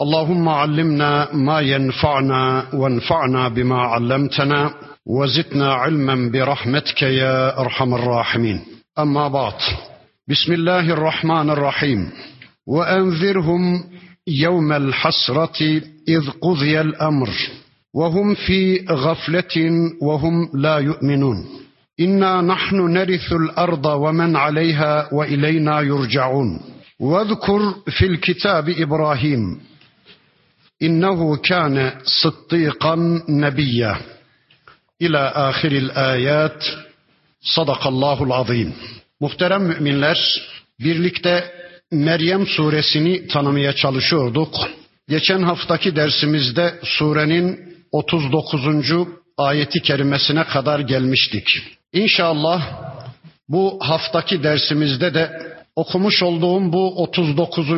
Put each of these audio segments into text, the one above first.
اللهم علمنا ما ينفعنا وانفعنا بما علمتنا وزدنا علما برحمتك يا أرحم الراحمين. أما بعد بسم الله الرحمن الرحيم. وأنذرهم يوم الحسرة إذ قضي الأمر. وهم في غفلة وهم لا يؤمنون. إنا نحن نرث الأرض ومن عليها وإلينا يرجعون. واذكر في الكتاب إبراهيم İnnehu kâne sıddîkan nebiyya. İlâ âhiril âyât. Sadakallahul azîm. Muhterem müminler, birlikte Meryem suresini tanımaya çalışıyorduk. Geçen haftaki dersimizde surenin 39. ayeti kerimesine kadar gelmiştik. İnşallah bu haftaki dersimizde de okumuş olduğum bu 39.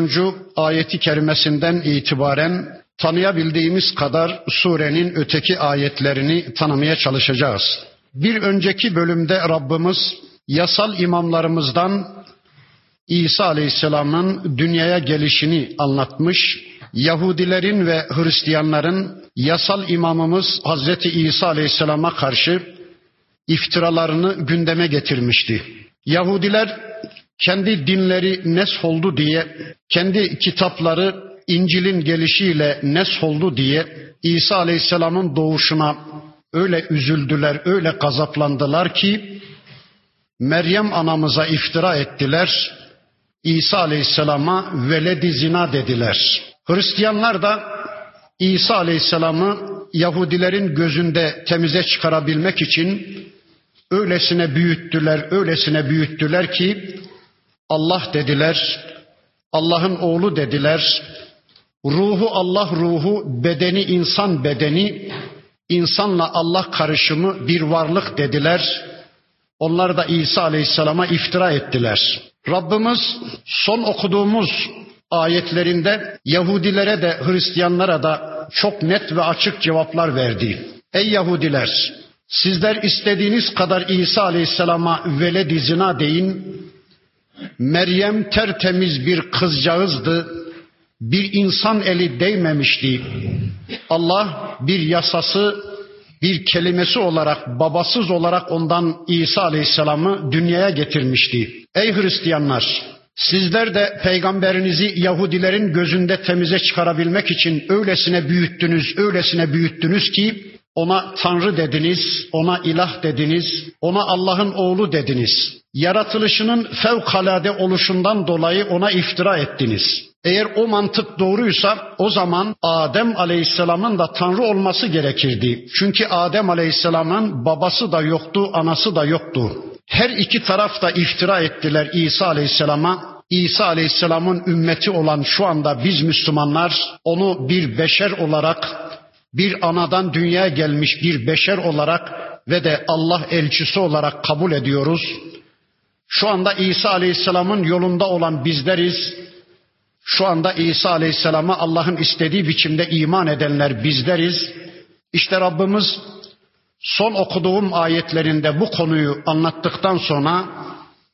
ayeti kerimesinden itibaren tanıyabildiğimiz kadar surenin öteki ayetlerini tanımaya çalışacağız. Bir önceki bölümde Rabbimiz yasal imamlarımızdan İsa Aleyhisselam'ın dünyaya gelişini anlatmış. Yahudilerin ve Hristiyanların yasal imamımız Hazreti İsa Aleyhisselam'a karşı iftiralarını gündeme getirmişti. Yahudiler kendi dinleri nesh oldu diye, kendi kitapları İncil'in gelişiyle nesh oldu diye İsa Aleyhisselam'ın doğuşuna öyle üzüldüler, öyle gazaplandılar ki Meryem anamıza iftira ettiler. İsa Aleyhisselam'a veledi zina dediler. Hristiyanlar da İsa Aleyhisselam'ı Yahudilerin gözünde temize çıkarabilmek için öylesine büyüttüler, öylesine büyüttüler ki Allah dediler, Allah'ın oğlu dediler, Ruhu Allah ruhu, bedeni insan bedeni, insanla Allah karışımı bir varlık dediler. Onlar da İsa Aleyhisselam'a iftira ettiler. Rabbimiz son okuduğumuz ayetlerinde Yahudilere de Hristiyanlara da çok net ve açık cevaplar verdi. Ey Yahudiler! Sizler istediğiniz kadar İsa Aleyhisselam'a veled zina deyin. Meryem tertemiz bir kızcağızdı bir insan eli değmemişti. Allah bir yasası, bir kelimesi olarak, babasız olarak ondan İsa Aleyhisselam'ı dünyaya getirmişti. Ey Hristiyanlar! Sizler de peygamberinizi Yahudilerin gözünde temize çıkarabilmek için öylesine büyüttünüz, öylesine büyüttünüz ki ona Tanrı dediniz, ona ilah dediniz, ona Allah'ın oğlu dediniz. Yaratılışının fevkalade oluşundan dolayı ona iftira ettiniz. Eğer o mantık doğruysa o zaman Adem Aleyhisselam'ın da Tanrı olması gerekirdi. Çünkü Adem Aleyhisselam'ın babası da yoktu, anası da yoktu. Her iki taraf da iftira ettiler İsa Aleyhisselam'a. İsa Aleyhisselam'ın ümmeti olan şu anda biz Müslümanlar onu bir beşer olarak, bir anadan dünyaya gelmiş bir beşer olarak ve de Allah elçisi olarak kabul ediyoruz. Şu anda İsa Aleyhisselam'ın yolunda olan bizleriz şu anda İsa Aleyhisselam'a Allah'ın istediği biçimde iman edenler bizleriz. İşte Rabbimiz son okuduğum ayetlerinde bu konuyu anlattıktan sonra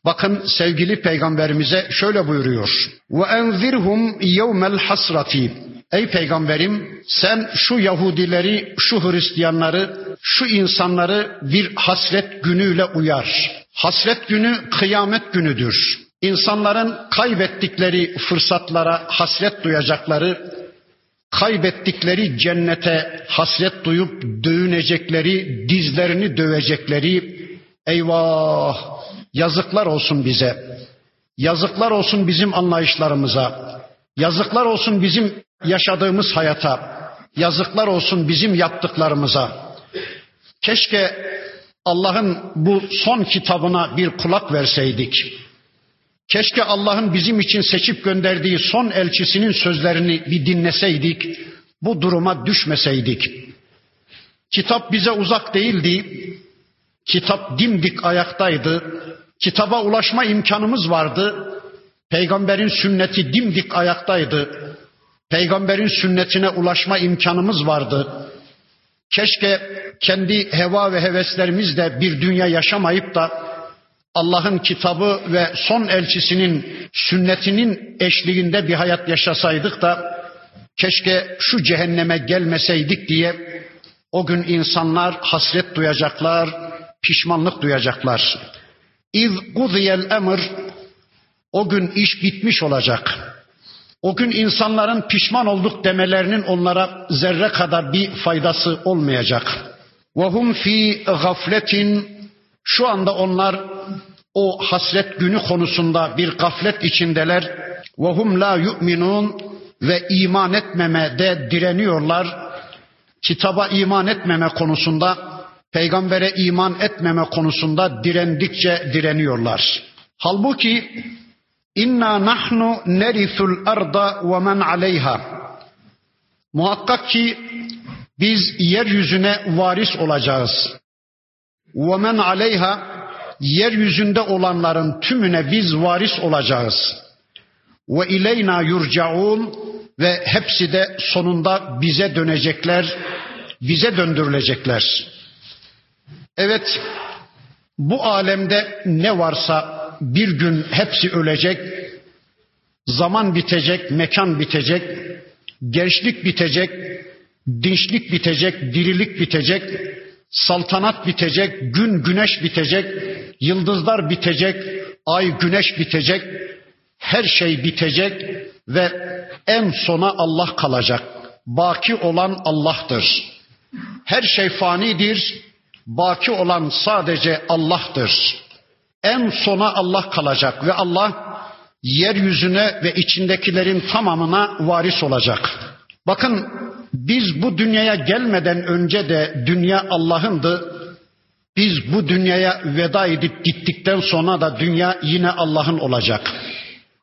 bakın sevgili peygamberimize şöyle buyuruyor. Ve enzirhum yevmel hasrati. Ey peygamberim sen şu Yahudileri, şu Hristiyanları, şu insanları bir hasret günüyle uyar. Hasret günü kıyamet günüdür. İnsanların kaybettikleri fırsatlara hasret duyacakları, kaybettikleri cennete hasret duyup dövünecekleri, dizlerini dövecekleri, eyvah yazıklar olsun bize. Yazıklar olsun bizim anlayışlarımıza. Yazıklar olsun bizim yaşadığımız hayata. Yazıklar olsun bizim yaptıklarımıza. Keşke Allah'ın bu son kitabına bir kulak verseydik. Keşke Allah'ın bizim için seçip gönderdiği son elçisinin sözlerini bir dinleseydik, bu duruma düşmeseydik. Kitap bize uzak değildi. Kitap dimdik ayaktaydı. Kitaba ulaşma imkanımız vardı. Peygamberin sünneti dimdik ayaktaydı. Peygamberin sünnetine ulaşma imkanımız vardı. Keşke kendi heva ve heveslerimizle bir dünya yaşamayıp da Allah'ın kitabı ve son elçisinin sünnetinin eşliğinde bir hayat yaşasaydık da keşke şu cehenneme gelmeseydik diye o gün insanlar hasret duyacaklar, pişmanlık duyacaklar. İz gudiyel emr o gün iş bitmiş olacak. O gün insanların pişman olduk demelerinin onlara zerre kadar bir faydası olmayacak. Ve hum fi gafletin şu anda onlar o hasret günü konusunda bir gaflet içindeler. Ve hum la yu'minun ve iman etmemede direniyorlar. Kitaba iman etmeme konusunda, peygambere iman etmeme konusunda direndikçe direniyorlar. Halbuki inna nahnu nerisul arda ve men aleyha. Muhakkak ki biz yeryüzüne varis olacağız. Men aleyha yeryüzünde olanların tümüne biz varis olacağız. Ve ileyna yurcaun ve hepsi de sonunda bize dönecekler, bize döndürülecekler. Evet, bu alemde ne varsa bir gün hepsi ölecek, zaman bitecek, mekan bitecek, gençlik bitecek, dinçlik bitecek, dirilik bitecek, saltanat bitecek, gün güneş bitecek, yıldızlar bitecek, ay güneş bitecek, her şey bitecek ve en sona Allah kalacak. Baki olan Allah'tır. Her şey fanidir, baki olan sadece Allah'tır. En sona Allah kalacak ve Allah yeryüzüne ve içindekilerin tamamına varis olacak. Bakın biz bu dünyaya gelmeden önce de dünya Allah'ındı. Biz bu dünyaya veda edip gittikten sonra da dünya yine Allah'ın olacak.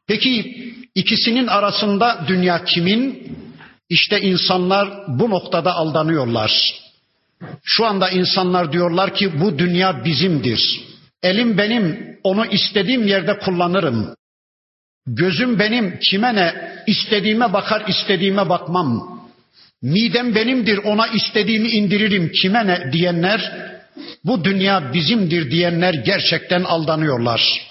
Peki ikisinin arasında dünya kimin? İşte insanlar bu noktada aldanıyorlar. Şu anda insanlar diyorlar ki bu dünya bizimdir. Elim benim, onu istediğim yerde kullanırım. Gözüm benim, kime ne? İstediğime bakar, istediğime bakmam. Midem benimdir, ona istediğimi indiririm, kime ne diyenler, bu dünya bizimdir diyenler gerçekten aldanıyorlar.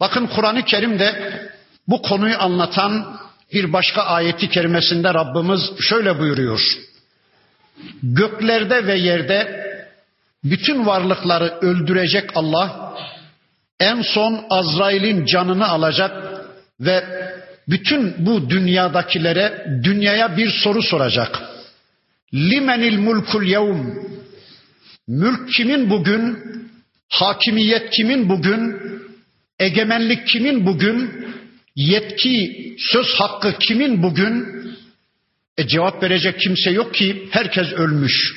Bakın Kur'an-ı Kerim'de bu konuyu anlatan bir başka ayeti kerimesinde Rabbimiz şöyle buyuruyor. Göklerde ve yerde bütün varlıkları öldürecek Allah en son Azrail'in canını alacak ve bütün bu dünyadakilere dünyaya bir soru soracak. Limenil mulkul yevm? Mülk kimin bugün? Hakimiyet kimin bugün? Egemenlik kimin bugün? Yetki, söz hakkı kimin bugün? E cevap verecek kimse yok ki herkes ölmüş.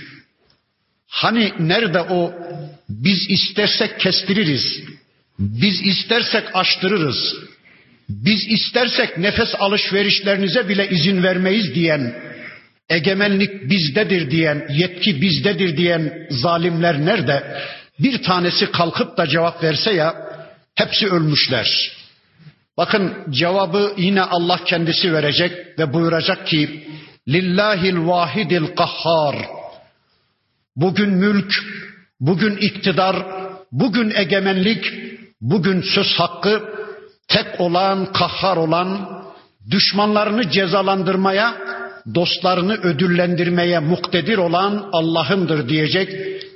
Hani nerede o biz istersek kestiririz. Biz istersek açtırırız. Biz istersek nefes alışverişlerinize bile izin vermeyiz diyen, egemenlik bizdedir diyen, yetki bizdedir diyen zalimler nerede? Bir tanesi kalkıp da cevap verse ya, hepsi ölmüşler. Bakın cevabı yine Allah kendisi verecek ve buyuracak ki, Lillahil vahidil kahhar. Bugün mülk, bugün iktidar, bugün egemenlik, bugün söz hakkı tek olan, kahhar olan, düşmanlarını cezalandırmaya, dostlarını ödüllendirmeye muktedir olan Allah'ındır diyecek.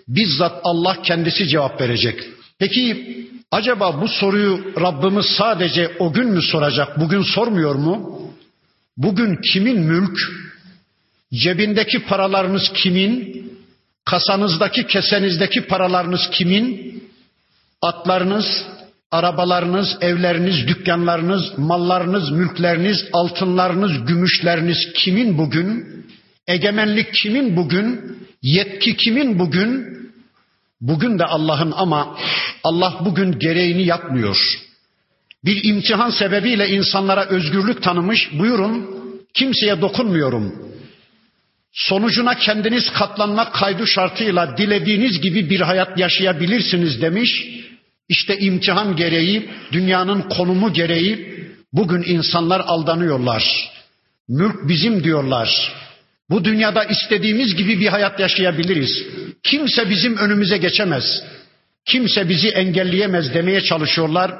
Bizzat Allah kendisi cevap verecek. Peki acaba bu soruyu Rabbimiz sadece o gün mü soracak, bugün sormuyor mu? Bugün kimin mülk? Cebindeki paralarınız kimin? Kasanızdaki, kesenizdeki paralarınız kimin? Atlarınız, arabalarınız, evleriniz, dükkanlarınız, mallarınız, mülkleriniz, altınlarınız, gümüşleriniz kimin bugün? Egemenlik kimin bugün? Yetki kimin bugün? Bugün de Allah'ın ama Allah bugün gereğini yapmıyor. Bir imtihan sebebiyle insanlara özgürlük tanımış. Buyurun kimseye dokunmuyorum. Sonucuna kendiniz katlanmak kaydı şartıyla dilediğiniz gibi bir hayat yaşayabilirsiniz demiş. İşte imtihan gereği, dünyanın konumu gereği bugün insanlar aldanıyorlar. Mülk bizim diyorlar. Bu dünyada istediğimiz gibi bir hayat yaşayabiliriz. Kimse bizim önümüze geçemez. Kimse bizi engelleyemez demeye çalışıyorlar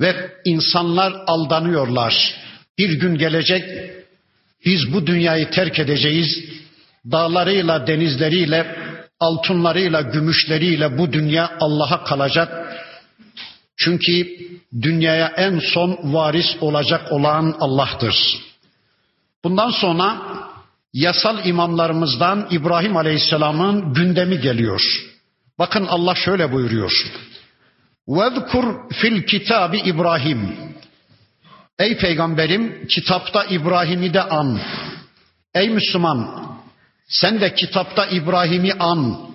ve insanlar aldanıyorlar. Bir gün gelecek biz bu dünyayı terk edeceğiz. Dağlarıyla, denizleriyle, altınlarıyla, gümüşleriyle bu dünya Allah'a kalacak. Çünkü dünyaya en son varis olacak olan Allah'tır. Bundan sonra yasal imamlarımızdan İbrahim Aleyhisselam'ın gündemi geliyor. Bakın Allah şöyle buyuruyor. وَذْكُرْ fil kitabi İbrahim. Ey peygamberim kitapta İbrahim'i de an. Ey Müslüman sen de kitapta İbrahim'i an.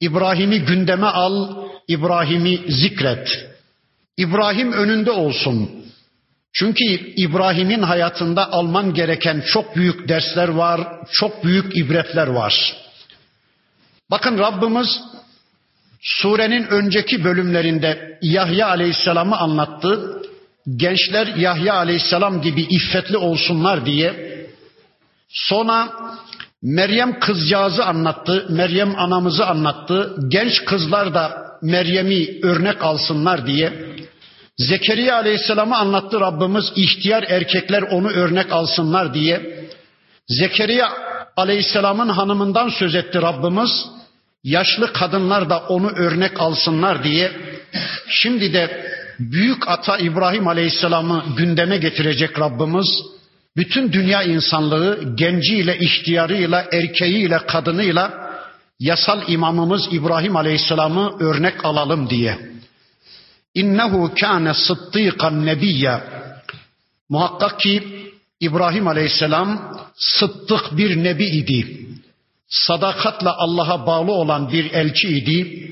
İbrahim'i gündeme al. İbrahim'i zikret. İbrahim önünde olsun. Çünkü İbrahim'in hayatında alman gereken çok büyük dersler var, çok büyük ibretler var. Bakın Rabbimiz surenin önceki bölümlerinde Yahya Aleyhisselam'ı anlattı. Gençler Yahya Aleyhisselam gibi iffetli olsunlar diye. Sonra Meryem kızcağızı anlattı, Meryem anamızı anlattı. Genç kızlar da Meryem'i örnek alsınlar diye. Zekeriya Aleyhisselam'ı anlattı Rabbimiz ihtiyar erkekler onu örnek alsınlar diye. Zekeriya Aleyhisselam'ın hanımından söz etti Rabbimiz. Yaşlı kadınlar da onu örnek alsınlar diye. Şimdi de büyük ata İbrahim Aleyhisselam'ı gündeme getirecek Rabbimiz. Bütün dünya insanlığı genciyle, ihtiyarıyla, erkeğiyle, kadınıyla yasal imamımız İbrahim Aleyhisselam'ı örnek alalım diye. İnnehu kâne sıddıkan nebiyya. Muhakkak ki İbrahim Aleyhisselam sıddık bir nebi idi. Sadakatla Allah'a bağlı olan bir elçi idi.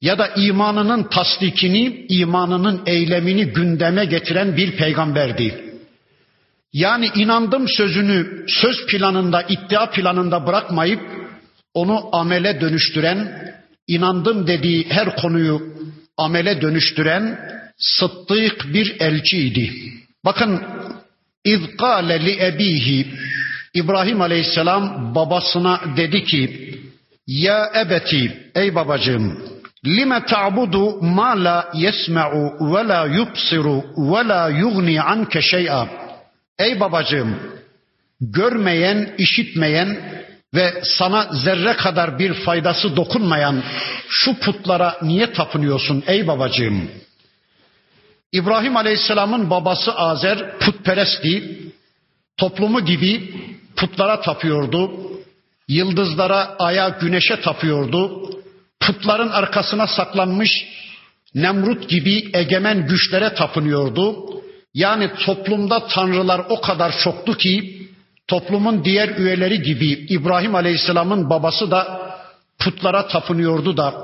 Ya da imanının tasdikini, imanının eylemini gündeme getiren bir peygamberdi. Yani inandım sözünü söz planında, iddia planında bırakmayıp onu amele dönüştüren, inandım dediği her konuyu amele dönüştüren sıddık bir elçiydi. Bakın İzkâle li ebihi İbrahim Aleyhisselam babasına dedi ki Ya ebeti ey babacığım lime ta'budu ma la yesma'u ve la yubsiru ve la yugni anke şey'a Ey babacığım görmeyen, işitmeyen ve sana zerre kadar bir faydası dokunmayan şu putlara niye tapınıyorsun ey babacığım? İbrahim Aleyhisselam'ın babası Azer putperestti. Toplumu gibi putlara tapıyordu. Yıldızlara, aya, güneşe tapıyordu. Putların arkasına saklanmış Nemrut gibi egemen güçlere tapınıyordu. Yani toplumda tanrılar o kadar çoktu ki toplumun diğer üyeleri gibi İbrahim Aleyhisselam'ın babası da putlara tapınıyordu da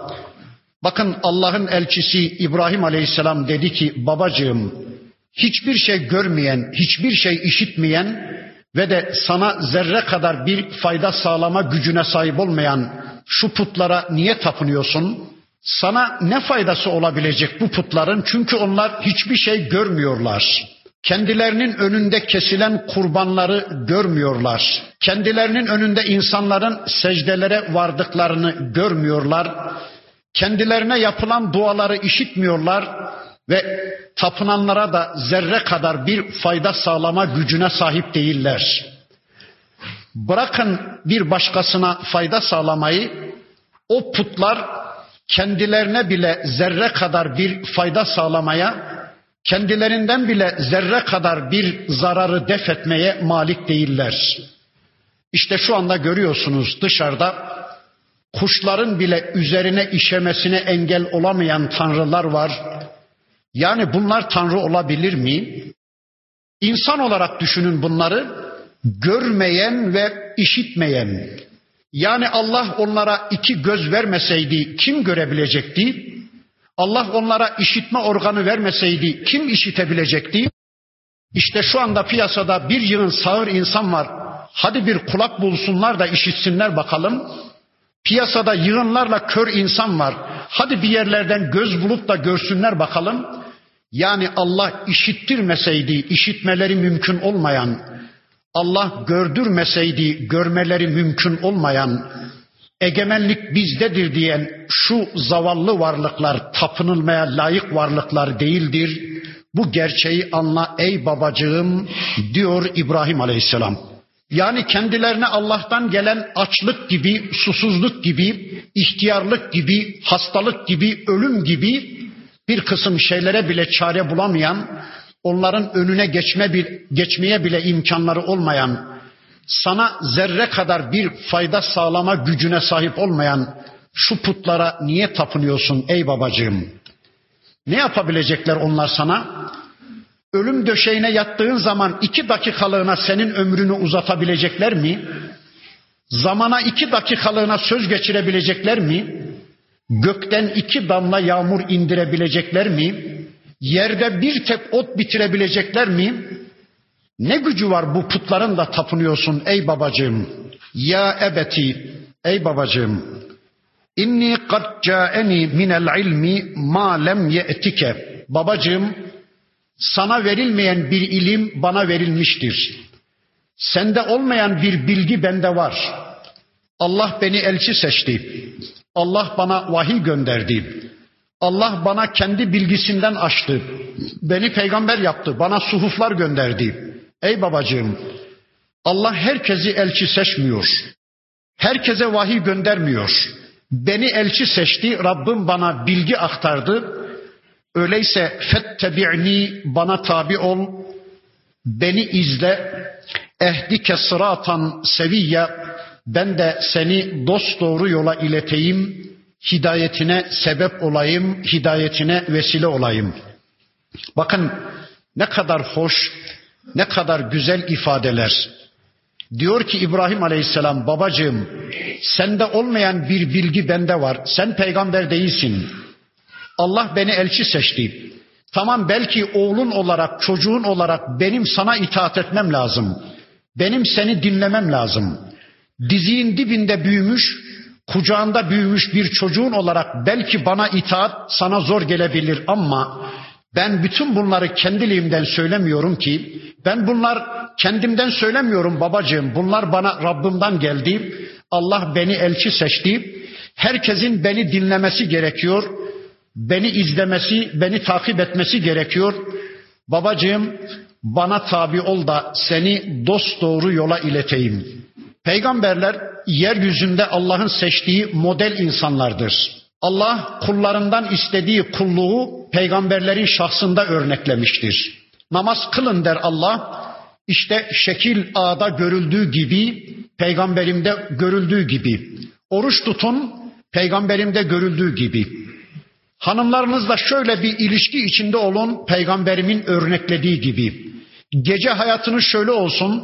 bakın Allah'ın elçisi İbrahim Aleyhisselam dedi ki babacığım hiçbir şey görmeyen, hiçbir şey işitmeyen ve de sana zerre kadar bir fayda sağlama gücüne sahip olmayan şu putlara niye tapınıyorsun? Sana ne faydası olabilecek bu putların? Çünkü onlar hiçbir şey görmüyorlar. Kendilerinin önünde kesilen kurbanları görmüyorlar. Kendilerinin önünde insanların secdelere vardıklarını görmüyorlar. Kendilerine yapılan duaları işitmiyorlar ve tapınanlara da zerre kadar bir fayda sağlama gücüne sahip değiller. Bırakın bir başkasına fayda sağlamayı, o putlar kendilerine bile zerre kadar bir fayda sağlamaya kendilerinden bile zerre kadar bir zararı def etmeye malik değiller. İşte şu anda görüyorsunuz dışarıda kuşların bile üzerine işemesine engel olamayan tanrılar var. Yani bunlar tanrı olabilir mi? İnsan olarak düşünün bunları görmeyen ve işitmeyen. Yani Allah onlara iki göz vermeseydi kim görebilecekti? Allah onlara işitme organı vermeseydi kim işitebilecekti? İşte şu anda piyasada bir yığın sağır insan var. hadi bir kulak bulsunlar da işitsinler bakalım. Piyasada yığınlarla kör insan var. Hadi bir yerlerden göz bulup da görsünler bakalım. Yani Allah işittirmeseydi, işitmeleri mümkün olmayan, Allah gördürmeseydi, görmeleri mümkün olmayan, egemenlik bizdedir diyen şu zavallı varlıklar tapınılmaya layık varlıklar değildir. Bu gerçeği anla ey babacığım diyor İbrahim Aleyhisselam. Yani kendilerine Allah'tan gelen açlık gibi, susuzluk gibi, ihtiyarlık gibi, hastalık gibi, ölüm gibi bir kısım şeylere bile çare bulamayan, onların önüne geçme bir, geçmeye bile imkanları olmayan, sana zerre kadar bir fayda sağlama gücüne sahip olmayan şu putlara niye tapınıyorsun ey babacığım? Ne yapabilecekler onlar sana? Ölüm döşeğine yattığın zaman iki dakikalığına senin ömrünü uzatabilecekler mi? Zamana iki dakikalığına söz geçirebilecekler mi? Gökten iki damla yağmur indirebilecekler mi? Yerde bir tek ot bitirebilecekler mi? Ne gücü var bu putların da tapınıyorsun ey babacığım? Ya ebeti, ey babacığım. İnni kad caeni minel ilmi ma lem ye'tike. Babacığım, sana verilmeyen bir ilim bana verilmiştir. Sende olmayan bir bilgi bende var. Allah beni elçi seçti. Allah bana vahiy gönderdi. Allah bana kendi bilgisinden açtı. Beni peygamber yaptı. Bana suhuflar gönderdi. Ey babacığım, Allah herkesi elçi seçmiyor. Herkese vahiy göndermiyor. Beni elçi seçti, Rabbim bana bilgi aktardı. Öyleyse fettebi'ni bana tabi ol, beni izle, ehdike sıratan seviyye, ben de seni dost doğru yola ileteyim, hidayetine sebep olayım, hidayetine vesile olayım. Bakın ne kadar hoş, ne kadar güzel ifadeler. Diyor ki İbrahim Aleyhisselam babacığım sende olmayan bir bilgi bende var. Sen peygamber değilsin. Allah beni elçi seçti. Tamam belki oğlun olarak, çocuğun olarak benim sana itaat etmem lazım. Benim seni dinlemem lazım. Diziğin dibinde büyümüş, kucağında büyümüş bir çocuğun olarak belki bana itaat sana zor gelebilir ama ben bütün bunları kendiliğimden söylemiyorum ki ben bunlar kendimden söylemiyorum babacığım. Bunlar bana Rabbimden geldi. Allah beni elçi seçti. Herkesin beni dinlemesi gerekiyor. Beni izlemesi, beni takip etmesi gerekiyor. Babacığım bana tabi ol da seni dost doğru yola ileteyim. Peygamberler yeryüzünde Allah'ın seçtiği model insanlardır. Allah kullarından istediği kulluğu peygamberlerin şahsında örneklemiştir. Namaz kılın der Allah. İşte şekil ağda görüldüğü gibi, peygamberimde görüldüğü gibi. Oruç tutun, peygamberimde görüldüğü gibi. Hanımlarınızla şöyle bir ilişki içinde olun, peygamberimin örneklediği gibi. Gece hayatınız şöyle olsun,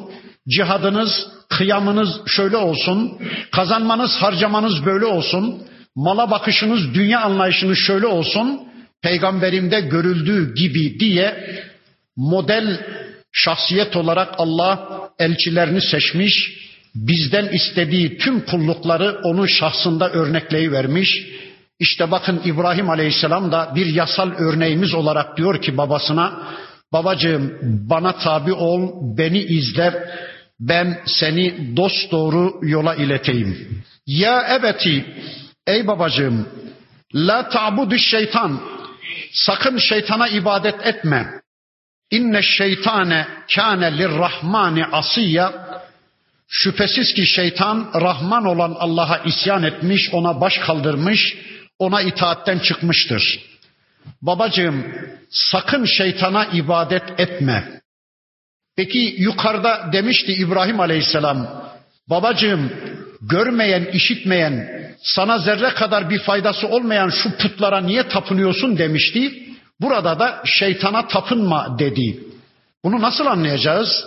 cihadınız, kıyamınız şöyle olsun, kazanmanız, harcamanız böyle olsun, mala bakışınız, dünya anlayışınız şöyle olsun, peygamberimde görüldüğü gibi diye model şahsiyet olarak Allah elçilerini seçmiş, bizden istediği tüm kullukları onun şahsında örnekleyi vermiş. İşte bakın İbrahim Aleyhisselam da bir yasal örneğimiz olarak diyor ki babasına, babacığım bana tabi ol, beni izle, ben seni dost doğru yola ileteyim. Ya ebeti, ey babacığım, la ta'budu şeytan, sakın şeytana ibadet etme. İnne şeytane kâne lirrahmani asiyya Şüphesiz ki şeytan Rahman olan Allah'a isyan etmiş, ona baş kaldırmış, ona itaatten çıkmıştır. Babacığım sakın şeytana ibadet etme. Peki yukarıda demişti İbrahim Aleyhisselam, babacığım görmeyen, işitmeyen, sana zerre kadar bir faydası olmayan şu putlara niye tapınıyorsun demişti. Burada da şeytana tapınma dedi. Bunu nasıl anlayacağız?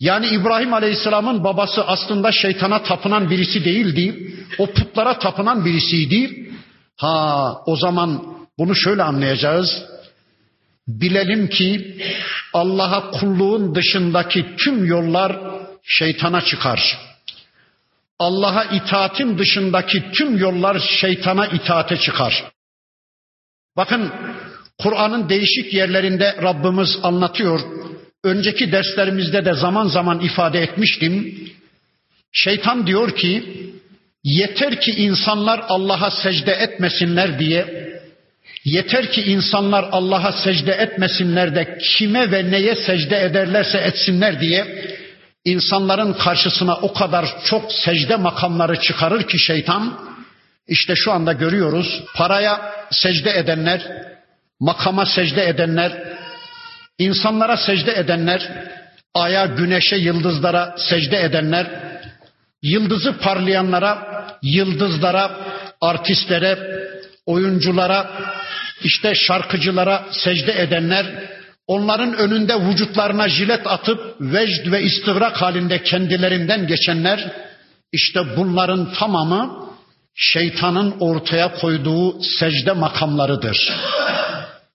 Yani İbrahim Aleyhisselam'ın babası aslında şeytana tapınan birisi değildi. O putlara tapınan birisiydi. Ha o zaman bunu şöyle anlayacağız. Bilelim ki Allah'a kulluğun dışındaki tüm yollar şeytana çıkar. Allah'a itaatin dışındaki tüm yollar şeytana itaate çıkar. Bakın Kur'an'ın değişik yerlerinde Rabbimiz anlatıyor. Önceki derslerimizde de zaman zaman ifade etmiştim. Şeytan diyor ki yeter ki insanlar Allah'a secde etmesinler diye yeter ki insanlar Allah'a secde etmesinler de kime ve neye secde ederlerse etsinler diye insanların karşısına o kadar çok secde makamları çıkarır ki şeytan işte şu anda görüyoruz paraya secde edenler, makama secde edenler, insanlara secde edenler, aya, güneşe, yıldızlara secde edenler, yıldızı parlayanlara, yıldızlara, artistlere, oyunculara, işte şarkıcılara secde edenler, onların önünde vücutlarına jilet atıp vecd ve istigrak halinde kendilerinden geçenler, işte bunların tamamı şeytanın ortaya koyduğu secde makamlarıdır.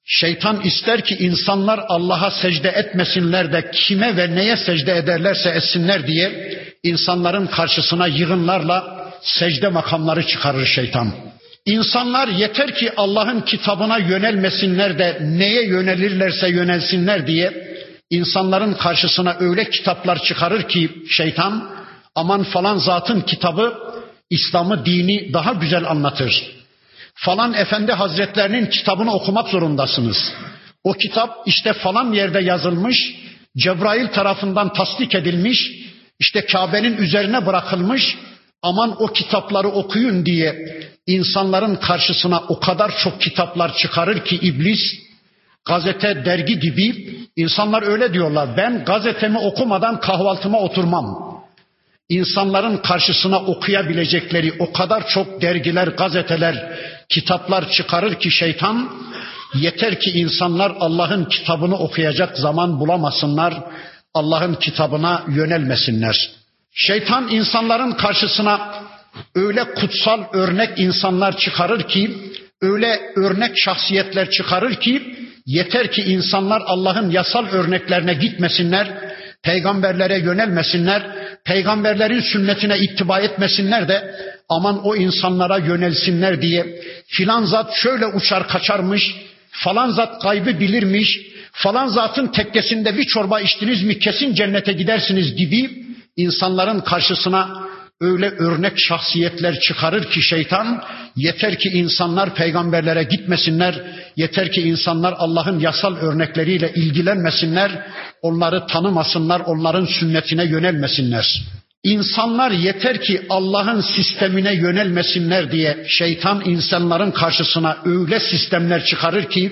Şeytan ister ki insanlar Allah'a secde etmesinler de kime ve neye secde ederlerse etsinler diye insanların karşısına yığınlarla secde makamları çıkarır şeytan. İnsanlar yeter ki Allah'ın kitabına yönelmesinler de neye yönelirlerse yönelsinler diye insanların karşısına öyle kitaplar çıkarır ki şeytan aman falan zatın kitabı İslam'ı dini daha güzel anlatır. Falan efendi hazretlerinin kitabını okumak zorundasınız. O kitap işte falan yerde yazılmış, Cebrail tarafından tasdik edilmiş, işte Kabe'nin üzerine bırakılmış. Aman o kitapları okuyun diye insanların karşısına o kadar çok kitaplar çıkarır ki iblis gazete, dergi gibi insanlar öyle diyorlar. Ben gazetemi okumadan kahvaltıma oturmam. İnsanların karşısına okuyabilecekleri o kadar çok dergiler, gazeteler, kitaplar çıkarır ki şeytan yeter ki insanlar Allah'ın kitabını okuyacak zaman bulamasınlar. Allah'ın kitabına yönelmesinler. Şeytan insanların karşısına öyle kutsal örnek insanlar çıkarır ki, öyle örnek şahsiyetler çıkarır ki yeter ki insanlar Allah'ın yasal örneklerine gitmesinler, peygamberlere yönelmesinler, peygamberlerin sünnetine ittiba etmesinler de aman o insanlara yönelsinler diye. Filan zat şöyle uçar kaçarmış, falan zat kaybı bilirmiş, falan zatın tekkesinde bir çorba içtiniz mi kesin cennete gidersiniz gibi insanların karşısına öyle örnek şahsiyetler çıkarır ki şeytan yeter ki insanlar peygamberlere gitmesinler, yeter ki insanlar Allah'ın yasal örnekleriyle ilgilenmesinler, onları tanımasınlar, onların sünnetine yönelmesinler. İnsanlar yeter ki Allah'ın sistemine yönelmesinler diye şeytan insanların karşısına öyle sistemler çıkarır ki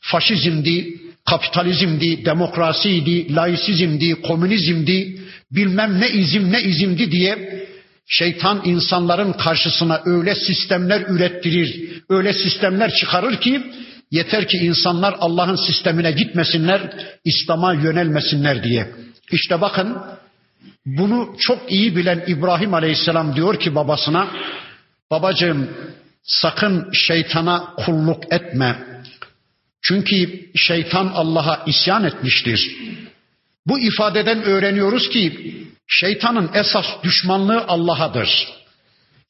faşizmdi, kapitalizmdi, demokrasiydi, laisizmdi, komünizmdi, bilmem ne izim ne izimdi diye şeytan insanların karşısına öyle sistemler ürettirir, öyle sistemler çıkarır ki yeter ki insanlar Allah'ın sistemine gitmesinler, İslam'a yönelmesinler diye. İşte bakın bunu çok iyi bilen İbrahim Aleyhisselam diyor ki babasına, babacığım sakın şeytana kulluk etme. Çünkü şeytan Allah'a isyan etmiştir. Bu ifadeden öğreniyoruz ki şeytanın esas düşmanlığı Allah'adır.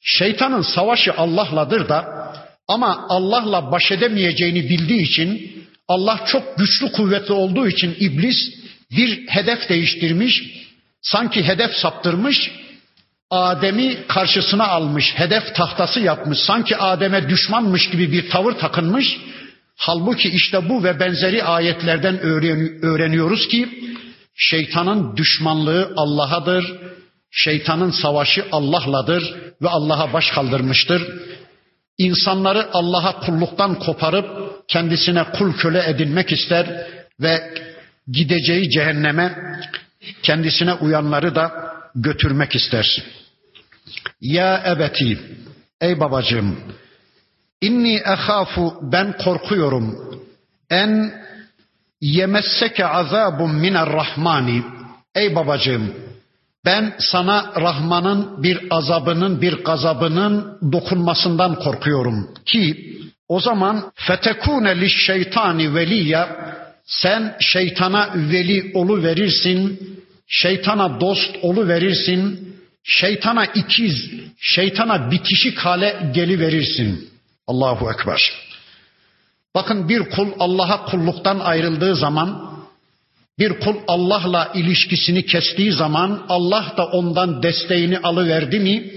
Şeytanın savaşı Allah'ladır da ama Allah'la baş edemeyeceğini bildiği için Allah çok güçlü kuvvetli olduğu için iblis bir hedef değiştirmiş, sanki hedef saptırmış, Adem'i karşısına almış, hedef tahtası yapmış, sanki Adem'e düşmanmış gibi bir tavır takınmış. Halbuki işte bu ve benzeri ayetlerden öğreniyoruz ki Şeytanın düşmanlığı Allah'adır. Şeytanın savaşı Allah'ladır ve Allah'a baş kaldırmıştır. İnsanları Allah'a kulluktan koparıp kendisine kul köle edinmek ister ve gideceği cehenneme kendisine uyanları da götürmek ister. Ya ebeti, ey babacığım, inni ehafu ben korkuyorum en yemesseke azabun miner rahmani. Ey babacığım ben sana Rahman'ın bir azabının bir gazabının dokunmasından korkuyorum ki o zaman fetekune li şeytani veliya sen şeytana veli olu verirsin şeytana dost olu verirsin, şeytana ikiz, şeytana bitişik hale geli verirsin. Allahu ekber. Bakın bir kul Allah'a kulluktan ayrıldığı zaman, bir kul Allah'la ilişkisini kestiği zaman Allah da ondan desteğini alıverdi mi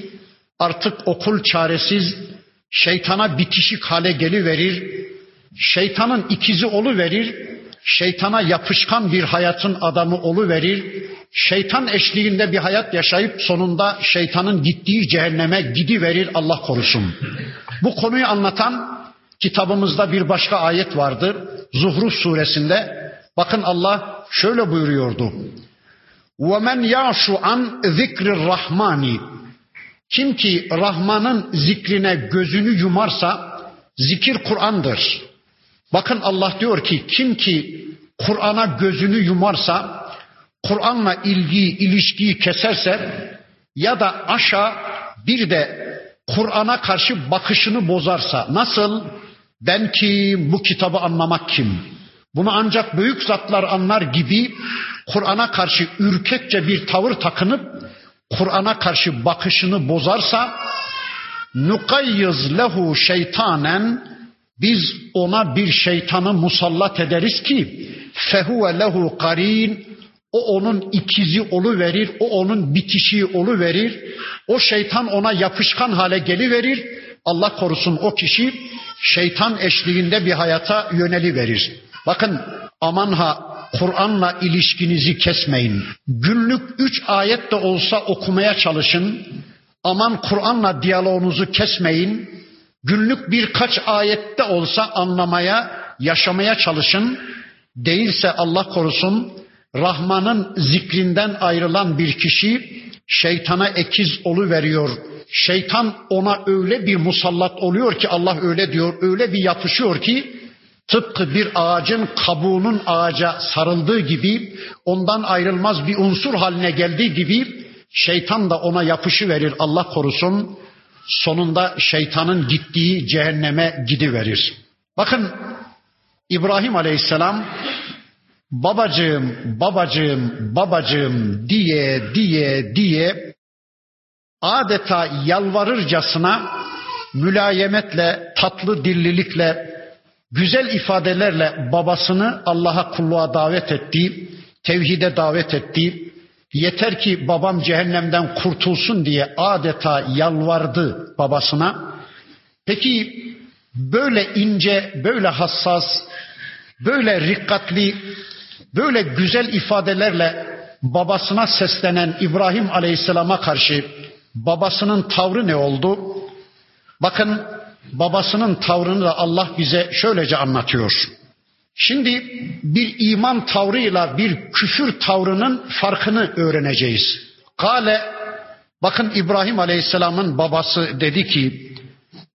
artık o kul çaresiz şeytana bitişik hale geliverir. Şeytanın ikizi olu verir. Şeytana yapışkan bir hayatın adamı olu verir. Şeytan eşliğinde bir hayat yaşayıp sonunda şeytanın gittiği cehenneme gidiverir Allah korusun. Bu konuyu anlatan kitabımızda bir başka ayet vardır. Zuhruf suresinde. Bakın Allah şöyle buyuruyordu. وَمَنْ يَعْشُ عَنْ ذِكْرِ الرَّحْمَانِ Kim ki Rahman'ın zikrine gözünü yumarsa zikir Kur'an'dır. Bakın Allah diyor ki kim ki Kur'an'a gözünü yumarsa, Kur'an'la ilgiyi, ilişkiyi keserse ya da aşağı bir de Kur'an'a karşı bakışını bozarsa nasıl? ben kim, bu kitabı anlamak kim? Bunu ancak büyük zatlar anlar gibi Kur'an'a karşı ürkekçe bir tavır takınıp Kur'an'a karşı bakışını bozarsa nukayyiz lehu şeytanen biz ona bir şeytanı musallat ederiz ki fehuve lehu karin o onun ikizi olu verir, o onun bitişiği olu verir. O şeytan ona yapışkan hale geli verir. Allah korusun o kişi şeytan eşliğinde bir hayata yöneli verir. Bakın aman ha Kur'an'la ilişkinizi kesmeyin. Günlük üç ayet de olsa okumaya çalışın. Aman Kur'an'la diyaloğunuzu kesmeyin. Günlük birkaç ayette olsa anlamaya, yaşamaya çalışın. Değilse Allah korusun Rahman'ın zikrinden ayrılan bir kişi şeytana ekiz olu veriyor. Şeytan ona öyle bir musallat oluyor ki Allah öyle diyor, öyle bir yapışıyor ki tıpkı bir ağacın kabuğunun ağaca sarıldığı gibi ondan ayrılmaz bir unsur haline geldiği gibi şeytan da ona yapışı verir Allah korusun. Sonunda şeytanın gittiği cehenneme gidiverir. Bakın İbrahim Aleyhisselam babacığım, babacığım, babacığım diye diye diye adeta yalvarırcasına mülayemetle, tatlı dillilikle, güzel ifadelerle babasını Allah'a kulluğa davet etti, tevhide davet etti. Yeter ki babam cehennemden kurtulsun diye adeta yalvardı babasına. Peki böyle ince, böyle hassas, böyle rikkatli, böyle güzel ifadelerle babasına seslenen İbrahim Aleyhisselam'a karşı babasının tavrı ne oldu? Bakın babasının tavrını da Allah bize şöylece anlatıyor. Şimdi bir iman tavrıyla bir küfür tavrının farkını öğreneceğiz. Kale bakın İbrahim Aleyhisselam'ın babası dedi ki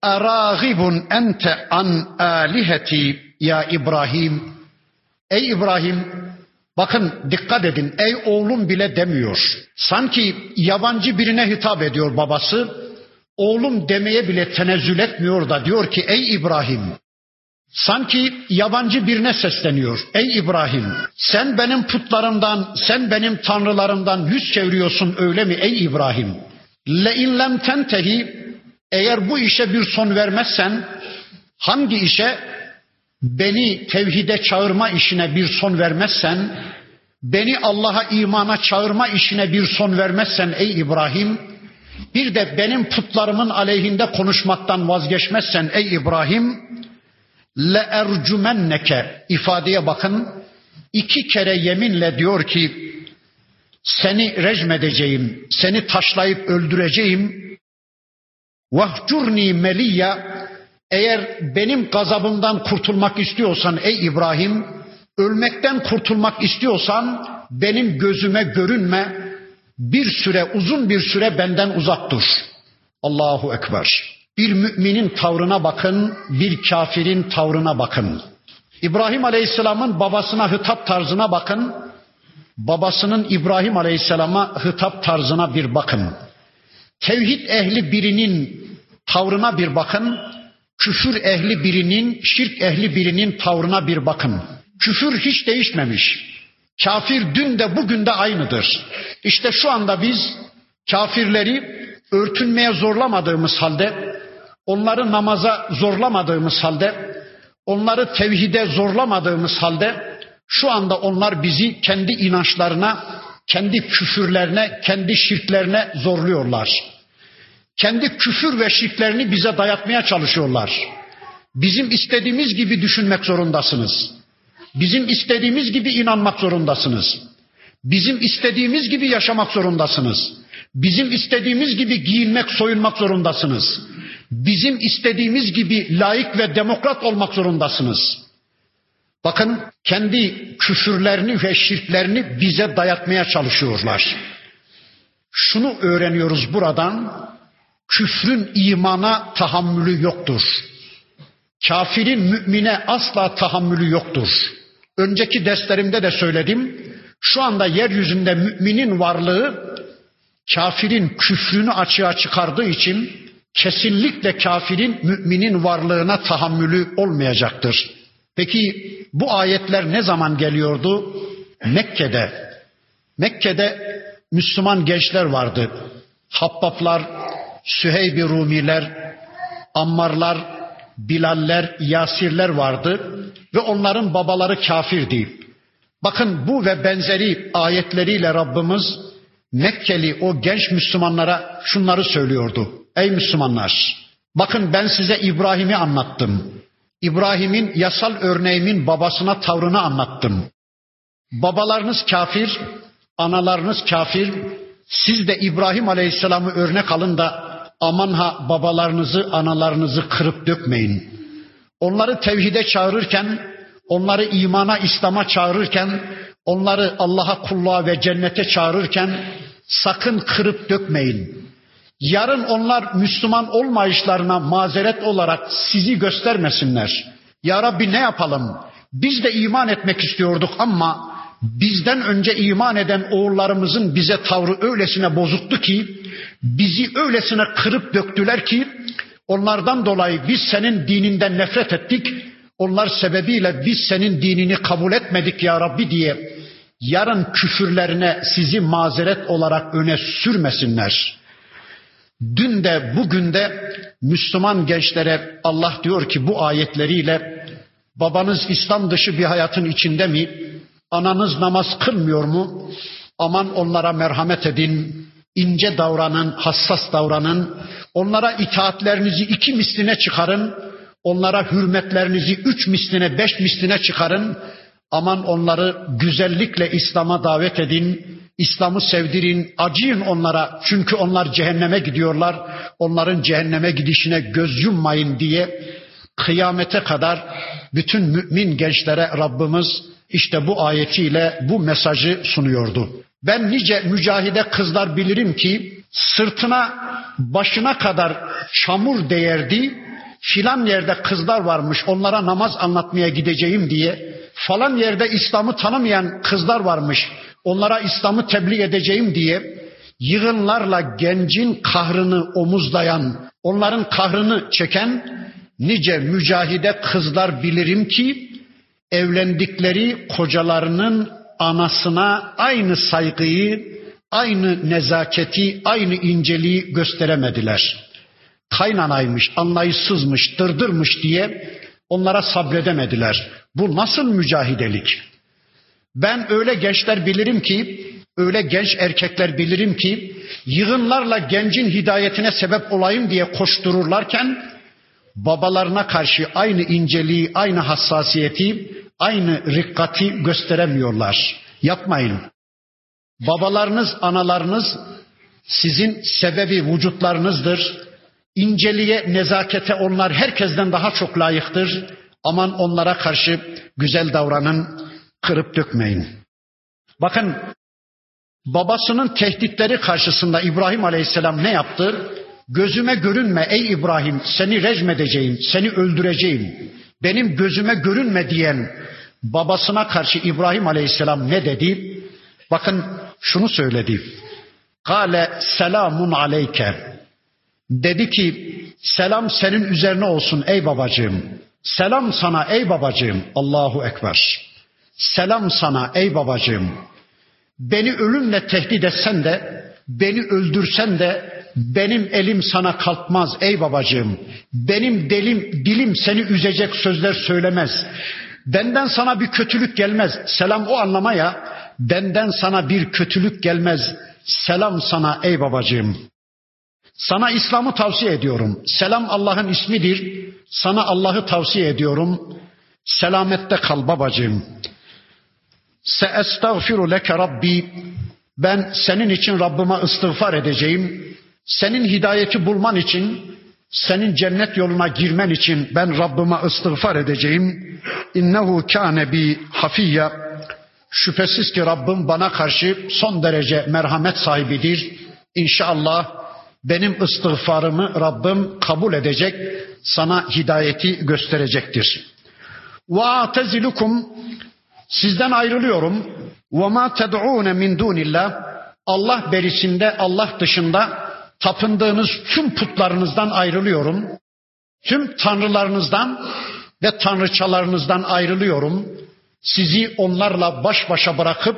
Eragibun ente an aliheti ya İbrahim Ey İbrahim bakın dikkat edin ey oğlum bile demiyor. Sanki yabancı birine hitap ediyor babası. Oğlum demeye bile tenezzül etmiyor da diyor ki ey İbrahim Sanki yabancı birine sesleniyor. Ey İbrahim sen benim putlarımdan, sen benim tanrılarımdan yüz çeviriyorsun öyle mi ey İbrahim? Le in lem tentehi eğer bu işe bir son vermezsen hangi işe beni tevhide çağırma işine bir son vermezsen beni Allah'a imana çağırma işine bir son vermezsen ey İbrahim bir de benim putlarımın aleyhinde konuşmaktan vazgeçmezsen ey İbrahim le ercumenneke ifadeye bakın. iki kere yeminle diyor ki seni rejim edeceğim, seni taşlayıp öldüreceğim. Vahcurni meliyya eğer benim gazabımdan kurtulmak istiyorsan ey İbrahim, ölmekten kurtulmak istiyorsan benim gözüme görünme, bir süre uzun bir süre benden uzak dur. Allahu Ekber. Bir müminin tavrına bakın, bir kafirin tavrına bakın. İbrahim Aleyhisselam'ın babasına hitap tarzına bakın. Babasının İbrahim Aleyhisselam'a hitap tarzına bir bakın. Tevhid ehli birinin tavrına bir bakın. Küfür ehli birinin, şirk ehli birinin tavrına bir bakın. Küfür hiç değişmemiş. Kafir dün de bugün de aynıdır. İşte şu anda biz kafirleri örtünmeye zorlamadığımız halde, onları namaza zorlamadığımız halde, onları tevhide zorlamadığımız halde şu anda onlar bizi kendi inançlarına, kendi küfürlerine, kendi şirklerine zorluyorlar. Kendi küfür ve şirklerini bize dayatmaya çalışıyorlar. Bizim istediğimiz gibi düşünmek zorundasınız. Bizim istediğimiz gibi inanmak zorundasınız. Bizim istediğimiz gibi yaşamak zorundasınız. Bizim istediğimiz gibi giyinmek, soyunmak zorundasınız. Bizim istediğimiz gibi layık ve demokrat olmak zorundasınız. Bakın kendi küfürlerini ve şirklerini bize dayatmaya çalışıyorlar. Şunu öğreniyoruz buradan. Küfrün imana tahammülü yoktur. Kafirin mümine asla tahammülü yoktur. Önceki derslerimde de söyledim. Şu anda yeryüzünde müminin varlığı kafirin küfrünü açığa çıkardığı için kesinlikle kafirin müminin varlığına tahammülü olmayacaktır. Peki bu ayetler ne zaman geliyordu? Mekke'de. Mekke'de Müslüman gençler vardı. Habbaplar, Süheyb-i Rumiler, Ammarlar, Bilaller, Yasirler vardı ve onların babaları kafirdi. Bakın bu ve benzeri ayetleriyle Rabbimiz Mekkeli o genç Müslümanlara şunları söylüyordu. Ey Müslümanlar! Bakın ben size İbrahim'i anlattım. İbrahim'in yasal örneğimin babasına tavrını anlattım. Babalarınız kafir, analarınız kafir. Siz de İbrahim Aleyhisselam'ı örnek alın da aman ha babalarınızı, analarınızı kırıp dökmeyin. Onları tevhide çağırırken, onları imana, İslam'a çağırırken, onları Allah'a kulluğa ve cennete çağırırken sakın kırıp dökmeyin. Yarın onlar Müslüman olmayışlarına mazeret olarak sizi göstermesinler. Ya Rabbi ne yapalım? Biz de iman etmek istiyorduk ama bizden önce iman eden oğullarımızın bize tavrı öylesine bozuktu ki bizi öylesine kırıp döktüler ki onlardan dolayı biz senin dininden nefret ettik. Onlar sebebiyle biz senin dinini kabul etmedik ya Rabbi diye yarın küfürlerine sizi mazeret olarak öne sürmesinler. Dün de bugün de Müslüman gençlere Allah diyor ki bu ayetleriyle babanız İslam dışı bir hayatın içinde mi? Ananız namaz kılmıyor mu? Aman onlara merhamet edin, ince davranın, hassas davranın. Onlara itaatlerinizi iki misline çıkarın. Onlara hürmetlerinizi üç misline, beş misline çıkarın. Aman onları güzellikle İslam'a davet edin. İslam'ı sevdirin, acıyın onlara. Çünkü onlar cehenneme gidiyorlar. Onların cehenneme gidişine göz yummayın diye kıyamete kadar bütün mümin gençlere Rabbimiz işte bu ayetiyle bu mesajı sunuyordu. Ben nice mücahide kızlar bilirim ki sırtına başına kadar çamur değerdi. Filan yerde kızlar varmış onlara namaz anlatmaya gideceğim diye. Falan yerde İslam'ı tanımayan kızlar varmış onlara İslam'ı tebliğ edeceğim diye yığınlarla gencin kahrını omuzlayan, onların kahrını çeken nice mücahide kızlar bilirim ki evlendikleri kocalarının anasına aynı saygıyı, aynı nezaketi, aynı inceliği gösteremediler. Kaynanaymış, anlayışsızmış, dırdırmış diye onlara sabredemediler. Bu nasıl mücahidelik? Ben öyle gençler bilirim ki, öyle genç erkekler bilirim ki yığınlarla gencin hidayetine sebep olayım diye koştururlarken babalarına karşı aynı inceliği, aynı hassasiyeti, aynı rikkati gösteremiyorlar. Yapmayın. Babalarınız, analarınız sizin sebebi vücutlarınızdır. İnceliğe, nezakete onlar herkesten daha çok layıktır. Aman onlara karşı güzel davranın, kırıp dökmeyin. Bakın babasının tehditleri karşısında İbrahim Aleyhisselam ne yaptı? Gözüme görünme ey İbrahim seni rejmedeceğim, seni öldüreceğim. Benim gözüme görünme diyen babasına karşı İbrahim Aleyhisselam ne dedi? Bakın şunu söyledi. Kale selamun aleyke. Dedi ki selam senin üzerine olsun ey babacığım. Selam sana ey babacığım. Allahu Ekber. Selam sana ey babacığım. Beni ölümle tehdit etsen de, beni öldürsen de benim elim sana kalkmaz ey babacığım. Benim delim, dilim seni üzecek sözler söylemez. Benden sana bir kötülük gelmez. Selam o anlamaya benden sana bir kötülük gelmez. Selam sana ey babacığım. Sana İslam'ı tavsiye ediyorum. Selam Allah'ın ismidir. Sana Allah'ı tavsiye ediyorum. Selamette kal babacığım. Seestağfiru leke Rabbi. Ben senin için Rabbime istiğfar edeceğim. Senin hidayeti bulman için, senin cennet yoluna girmen için ben Rabbime istiğfar edeceğim. İnnehu kâne bi hafiyya. Şüphesiz ki Rabbim bana karşı son derece merhamet sahibidir. İnşallah benim istiğfarımı Rabbim kabul edecek, sana hidayeti gösterecektir. Atezilukum sizden ayrılıyorum. Ma ted'un min dunillah Allah berisinde Allah dışında tapındığınız tüm putlarınızdan ayrılıyorum. Tüm tanrılarınızdan ve tanrıçalarınızdan ayrılıyorum. Sizi onlarla baş başa bırakıp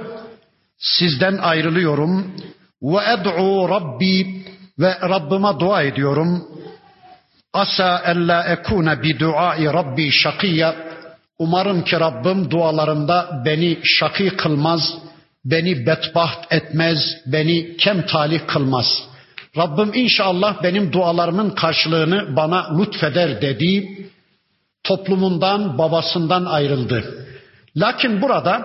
sizden ayrılıyorum. Ve ed'u Rabbi ve Rabbime dua ediyorum. Asa ella ekune bi duai Rabbi şakiyya. Umarım ki Rabbim dualarında beni şakî kılmaz, beni bedbaht etmez, beni kem talih kılmaz. Rabbim inşallah benim dualarımın karşılığını bana lütfeder dedi. Toplumundan, babasından ayrıldı. Lakin burada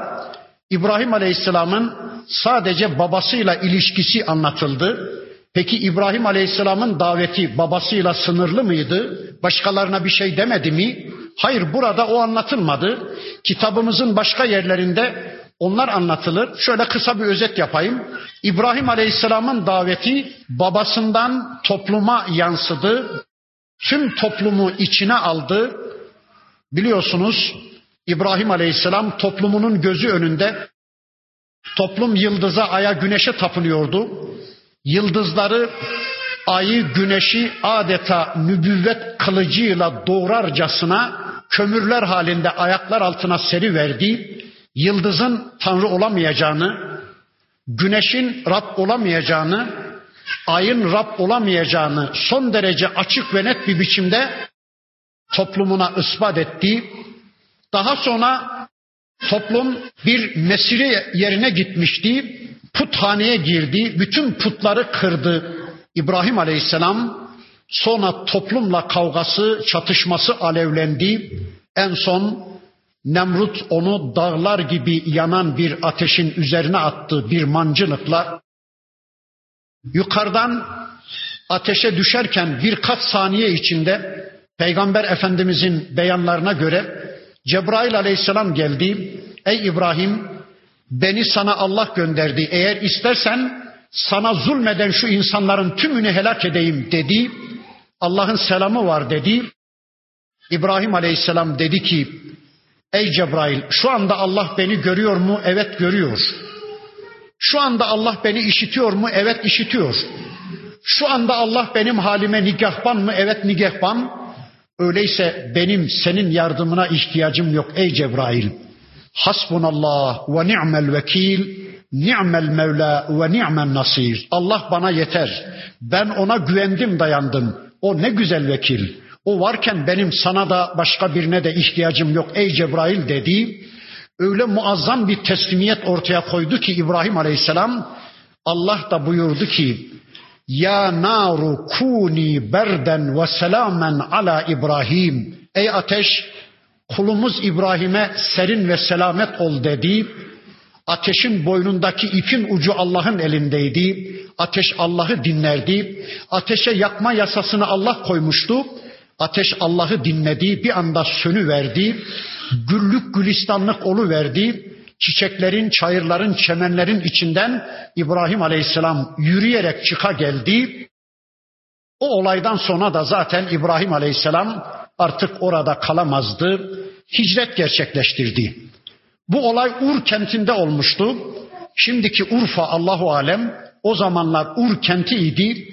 İbrahim Aleyhisselam'ın sadece babasıyla ilişkisi anlatıldı. Peki İbrahim Aleyhisselam'ın daveti babasıyla sınırlı mıydı? Başkalarına bir şey demedi mi? Hayır burada o anlatılmadı. Kitabımızın başka yerlerinde onlar anlatılır. Şöyle kısa bir özet yapayım. İbrahim Aleyhisselam'ın daveti babasından topluma yansıdı. Tüm toplumu içine aldı. Biliyorsunuz İbrahim Aleyhisselam toplumunun gözü önünde toplum yıldıza, aya, güneşe tapınıyordu. Yıldızları, ayı, güneşi adeta nübüvvet kılıcıyla doğrarcasına kömürler halinde ayaklar altına seri verdi. Yıldızın tanrı olamayacağını, güneşin Rab olamayacağını, ayın Rab olamayacağını son derece açık ve net bir biçimde toplumuna ispat etti. Daha sonra toplum bir mesire yerine gitmişti. Puthaneye girdi. Bütün putları kırdı. İbrahim Aleyhisselam sonra toplumla kavgası, çatışması alevlendi. En son Nemrut onu dağlar gibi yanan bir ateşin üzerine attı bir mancınıkla. Yukarıdan ateşe düşerken birkaç saniye içinde Peygamber Efendimizin beyanlarına göre Cebrail aleyhisselam geldi. Ey İbrahim beni sana Allah gönderdi. Eğer istersen sana zulmeden şu insanların tümünü helak edeyim dedi. Allah'ın selamı var dedi. İbrahim aleyhisselam dedi ki Ey Cebrail şu anda Allah beni görüyor mu? Evet görüyor. Şu anda Allah beni işitiyor mu? Evet işitiyor. Şu anda Allah benim halime nigahban mı? Evet nigahban. Öyleyse benim senin yardımına ihtiyacım yok ey Cebrail. Hasbunallah ve ni'mel vekil, ni'mel mevla ve ni'mel nasir. Allah bana yeter. Ben ona güvendim dayandım. O ne güzel vekil. O varken benim sana da başka birine de ihtiyacım yok ey Cebrail dedi. Öyle muazzam bir teslimiyet ortaya koydu ki İbrahim Aleyhisselam Allah da buyurdu ki ya naru kuni berden ve selamen ala İbrahim. Ey ateş kulumuz İbrahim'e serin ve selamet ol dedi. Ateşin boynundaki ipin ucu Allah'ın elindeydi. Ateş Allah'ı dinlerdi. Ateşe yakma yasasını Allah koymuştu. Ateş Allah'ı dinledi, bir anda sönü verdi. Güllük gülistanlık olu verdi. Çiçeklerin, çayırların, çemenlerin içinden İbrahim Aleyhisselam yürüyerek çıka geldi. O olaydan sonra da zaten İbrahim Aleyhisselam artık orada kalamazdı. Hicret gerçekleştirdi. Bu olay Ur kentinde olmuştu. Şimdiki Urfa Allahu alem o zamanlar Ur kenti idi.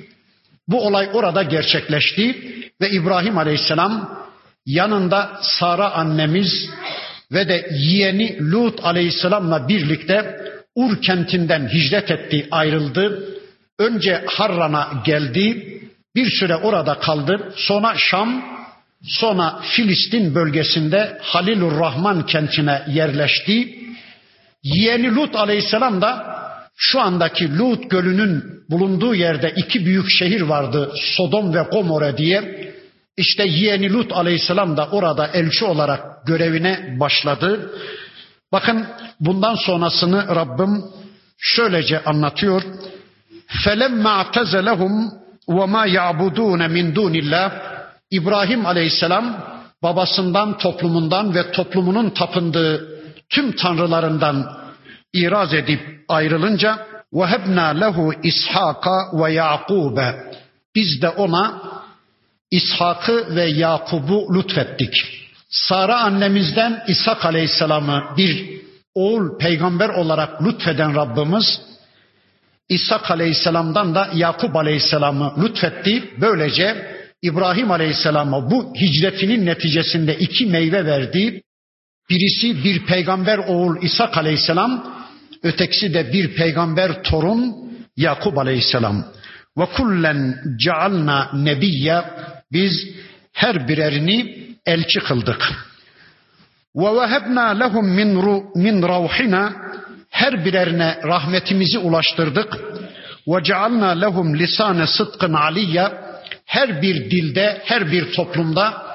Bu olay orada gerçekleşti ve İbrahim Aleyhisselam yanında Sara annemiz, ve de yeğeni Lut aleyhisselamla birlikte Ur kentinden hicret etti, ayrıldı. Önce Harran'a geldi, bir süre orada kaldı. Sonra Şam, sonra Filistin bölgesinde Halilur Rahman kentine yerleşti. Yeğeni Lut aleyhisselam da şu andaki Lut gölünün bulunduğu yerde iki büyük şehir vardı. Sodom ve Gomorre diye. İşte yeğeni Lut aleyhisselam da orada elçi olarak görevine başladı. Bakın bundan sonrasını Rabbim şöylece anlatıyor. فَلَمَّا اَعْتَزَلَهُمْ وَمَا يَعْبُدُونَ مِنْ دُونِ اللّٰهِ İbrahim aleyhisselam babasından, toplumundan ve toplumunun tapındığı tüm tanrılarından iraz edip ayrılınca وَهَبْنَا lehu İshaka ve Yakub'e Biz de ona İshak'ı ve Yakub'u lütfettik. Sara annemizden İshak Aleyhisselam'ı bir oğul peygamber olarak lütfeden Rabbimiz İshak Aleyhisselam'dan da Yakup Aleyhisselam'ı lütfetti. Böylece İbrahim Aleyhisselam'a bu hicretinin neticesinde iki meyve verdi. Birisi bir peygamber oğul İshak Aleyhisselam, ötekisi de bir peygamber torun Yakup Aleyhisselam. Ve kullen cealna nebiyye biz her birerini elçi kıldık. Ve vehebna lehum min min ravhina her birerine rahmetimizi ulaştırdık. Ve cealna lehum lisane sıdkın aliyye her bir dilde, her bir toplumda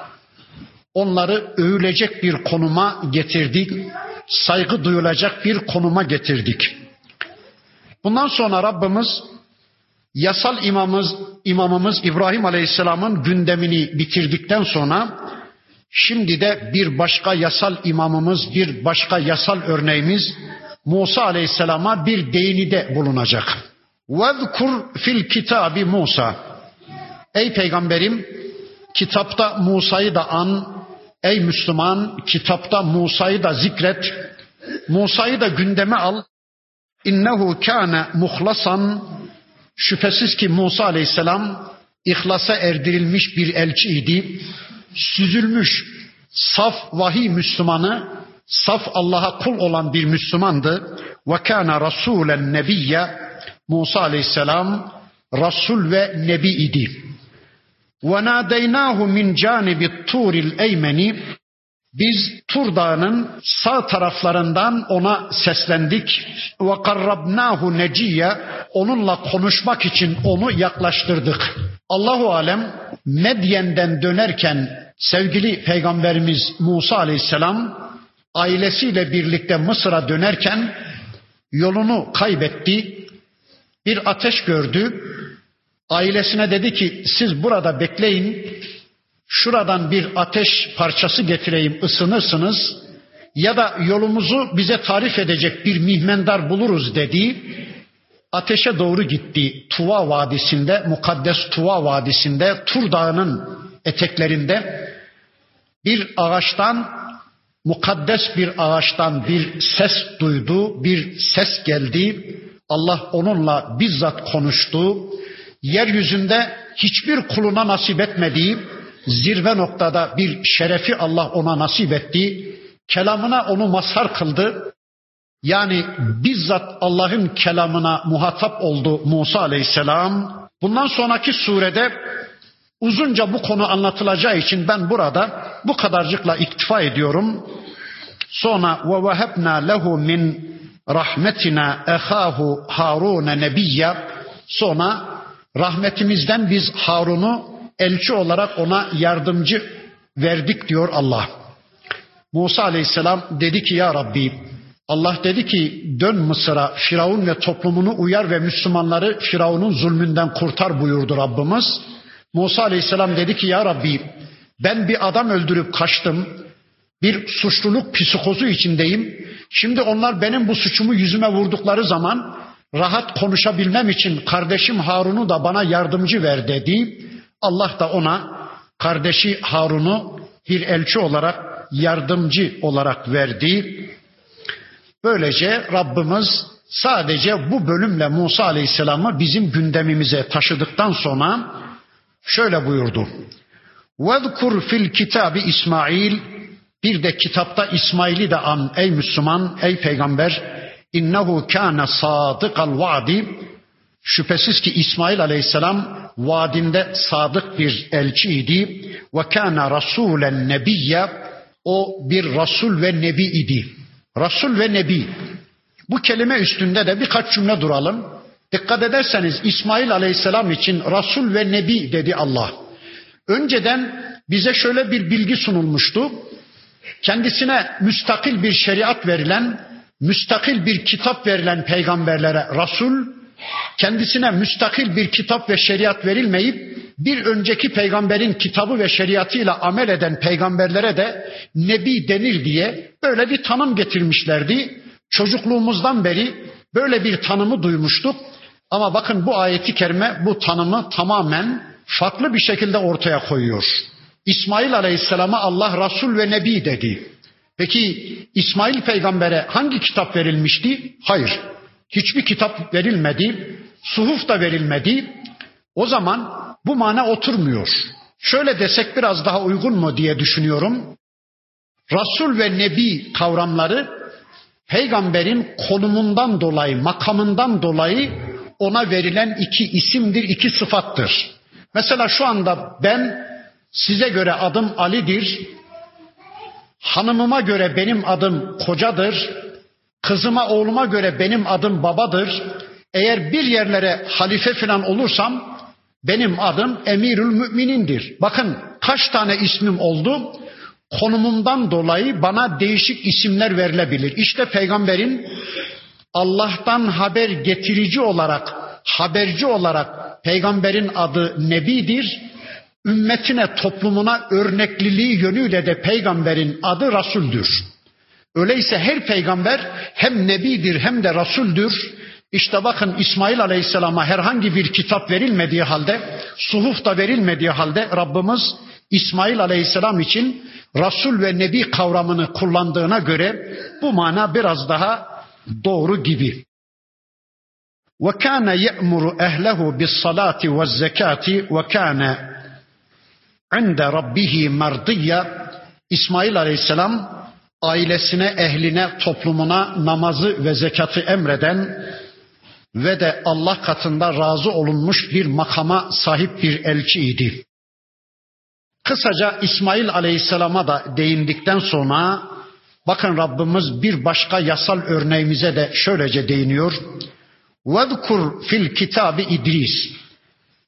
onları övülecek bir konuma getirdik. Saygı duyulacak bir konuma getirdik. Bundan sonra Rabbimiz yasal imamımız, imamımız İbrahim Aleyhisselam'ın gündemini bitirdikten sonra şimdi de bir başka yasal imamımız, bir başka yasal örneğimiz Musa Aleyhisselam'a bir değinide bulunacak. وَذْكُرْ fil kitabi Musa. Ey peygamberim kitapta Musa'yı da an, ey Müslüman kitapta Musa'yı da zikret, Musa'yı da gündeme al. İnnehu kâne muhlasan Şüphesiz ki Musa aleyhisselam ihlasa erdirilmiş bir elçiydi. Süzülmüş, saf vahiy Müslümanı, saf Allah'a kul olan bir Müslümandı. Ve kana rasulen nebiyye Musa aleyhisselam Rasul ve Nebi idi. Nadeynahu min canibi turil eymeni biz Tur Dağı'nın sağ taraflarından ona seslendik. Ve karrabnahu neciye onunla konuşmak için onu yaklaştırdık. Allahu alem Medyen'den dönerken sevgili peygamberimiz Musa aleyhisselam ailesiyle birlikte Mısır'a dönerken yolunu kaybetti. Bir ateş gördü. Ailesine dedi ki siz burada bekleyin şuradan bir ateş parçası getireyim ısınırsınız ya da yolumuzu bize tarif edecek bir mihmendar buluruz dedi. Ateşe doğru gitti Tuva Vadisi'nde, mukaddes Tuva Vadisi'nde, Tur Dağı'nın eteklerinde bir ağaçtan, mukaddes bir ağaçtan bir ses duydu, bir ses geldi. Allah onunla bizzat konuştu. Yeryüzünde hiçbir kuluna nasip etmediği zirve noktada bir şerefi Allah ona nasip etti. Kelamına onu mazhar kıldı. Yani bizzat Allah'ın kelamına muhatap oldu Musa aleyhisselam. Bundan sonraki surede uzunca bu konu anlatılacağı için ben burada bu kadarcıkla iktifa ediyorum. Sonra ve vehebna lehu min rahmetina ehahu Harun nebiyye. Sonra rahmetimizden biz Harun'u elçi olarak ona yardımcı verdik diyor Allah. Musa aleyhisselam dedi ki ya Rabbi Allah dedi ki dön Mısır'a Firavun ve toplumunu uyar ve Müslümanları Firavun'un zulmünden kurtar buyurdu Rabbimiz. Musa aleyhisselam dedi ki ya Rabbi ben bir adam öldürüp kaçtım. Bir suçluluk psikozu içindeyim. Şimdi onlar benim bu suçumu yüzüme vurdukları zaman rahat konuşabilmem için kardeşim Harun'u da bana yardımcı ver dedi. Allah da ona kardeşi Harun'u bir elçi olarak, yardımcı olarak verdi. Böylece Rabbimiz sadece bu bölümle Musa Aleyhisselam'ı bizim gündemimize taşıdıktan sonra şöyle buyurdu. وَذْكُرْ fil kitabı İsmail Bir de kitapta İsmail'i de an ey Müslüman, ey peygamber. İnnehu kâne sadıkal vaadi. Şüphesiz ki İsmail aleyhisselam vaadinde sadık bir elçiydi. Ve kâne rasûlen nebiyye. O bir rasul ve nebi idi. Rasul ve nebi. Bu kelime üstünde de birkaç cümle duralım. Dikkat ederseniz İsmail aleyhisselam için Rasul ve Nebi dedi Allah. Önceden bize şöyle bir bilgi sunulmuştu. Kendisine müstakil bir şeriat verilen, müstakil bir kitap verilen peygamberlere Rasul, kendisine müstakil bir kitap ve şeriat verilmeyip bir önceki peygamberin kitabı ve şeriatıyla amel eden peygamberlere de nebi denir diye böyle bir tanım getirmişlerdi. Çocukluğumuzdan beri böyle bir tanımı duymuştuk. Ama bakın bu ayeti kerime bu tanımı tamamen farklı bir şekilde ortaya koyuyor. İsmail Aleyhisselam'a Allah Resul ve Nebi dedi. Peki İsmail peygambere hangi kitap verilmişti? Hayır. Hiçbir kitap verilmedi. Suhuf da verilmedi. O zaman bu mana oturmuyor. Şöyle desek biraz daha uygun mu diye düşünüyorum. Rasul ve Nebi kavramları peygamberin konumundan dolayı, makamından dolayı ona verilen iki isimdir, iki sıfattır. Mesela şu anda ben size göre adım Ali'dir. Hanımıma göre benim adım kocadır. Kızıma oğluma göre benim adım babadır. Eğer bir yerlere halife falan olursam benim adım Emirül Müminindir. Bakın kaç tane ismim oldu. Konumumdan dolayı bana değişik isimler verilebilir. İşte peygamberin Allah'tan haber getirici olarak, haberci olarak peygamberin adı Nebidir. Ümmetine, toplumuna örnekliliği yönüyle de peygamberin adı Rasuldür. Öyleyse her peygamber hem nebidir hem de rasuldür. İşte bakın İsmail Aleyhisselam'a herhangi bir kitap verilmediği halde, suhuf da verilmediği halde Rabbimiz İsmail Aleyhisselam için Rasul ve Nebi kavramını kullandığına göre bu mana biraz daha doğru gibi. Ve kana ye'muru ehlehu bis salati ve zekati ve kana inde rabbihi mardiyya İsmail Aleyhisselam ailesine, ehline, toplumuna namazı ve zekatı emreden ve de Allah katında razı olunmuş bir makama sahip bir elçiydi. Kısaca İsmail Aleyhisselam'a da değindikten sonra bakın Rabbimiz bir başka yasal örneğimize de şöylece değiniyor. وَذْكُرْ fil kitabı İdris.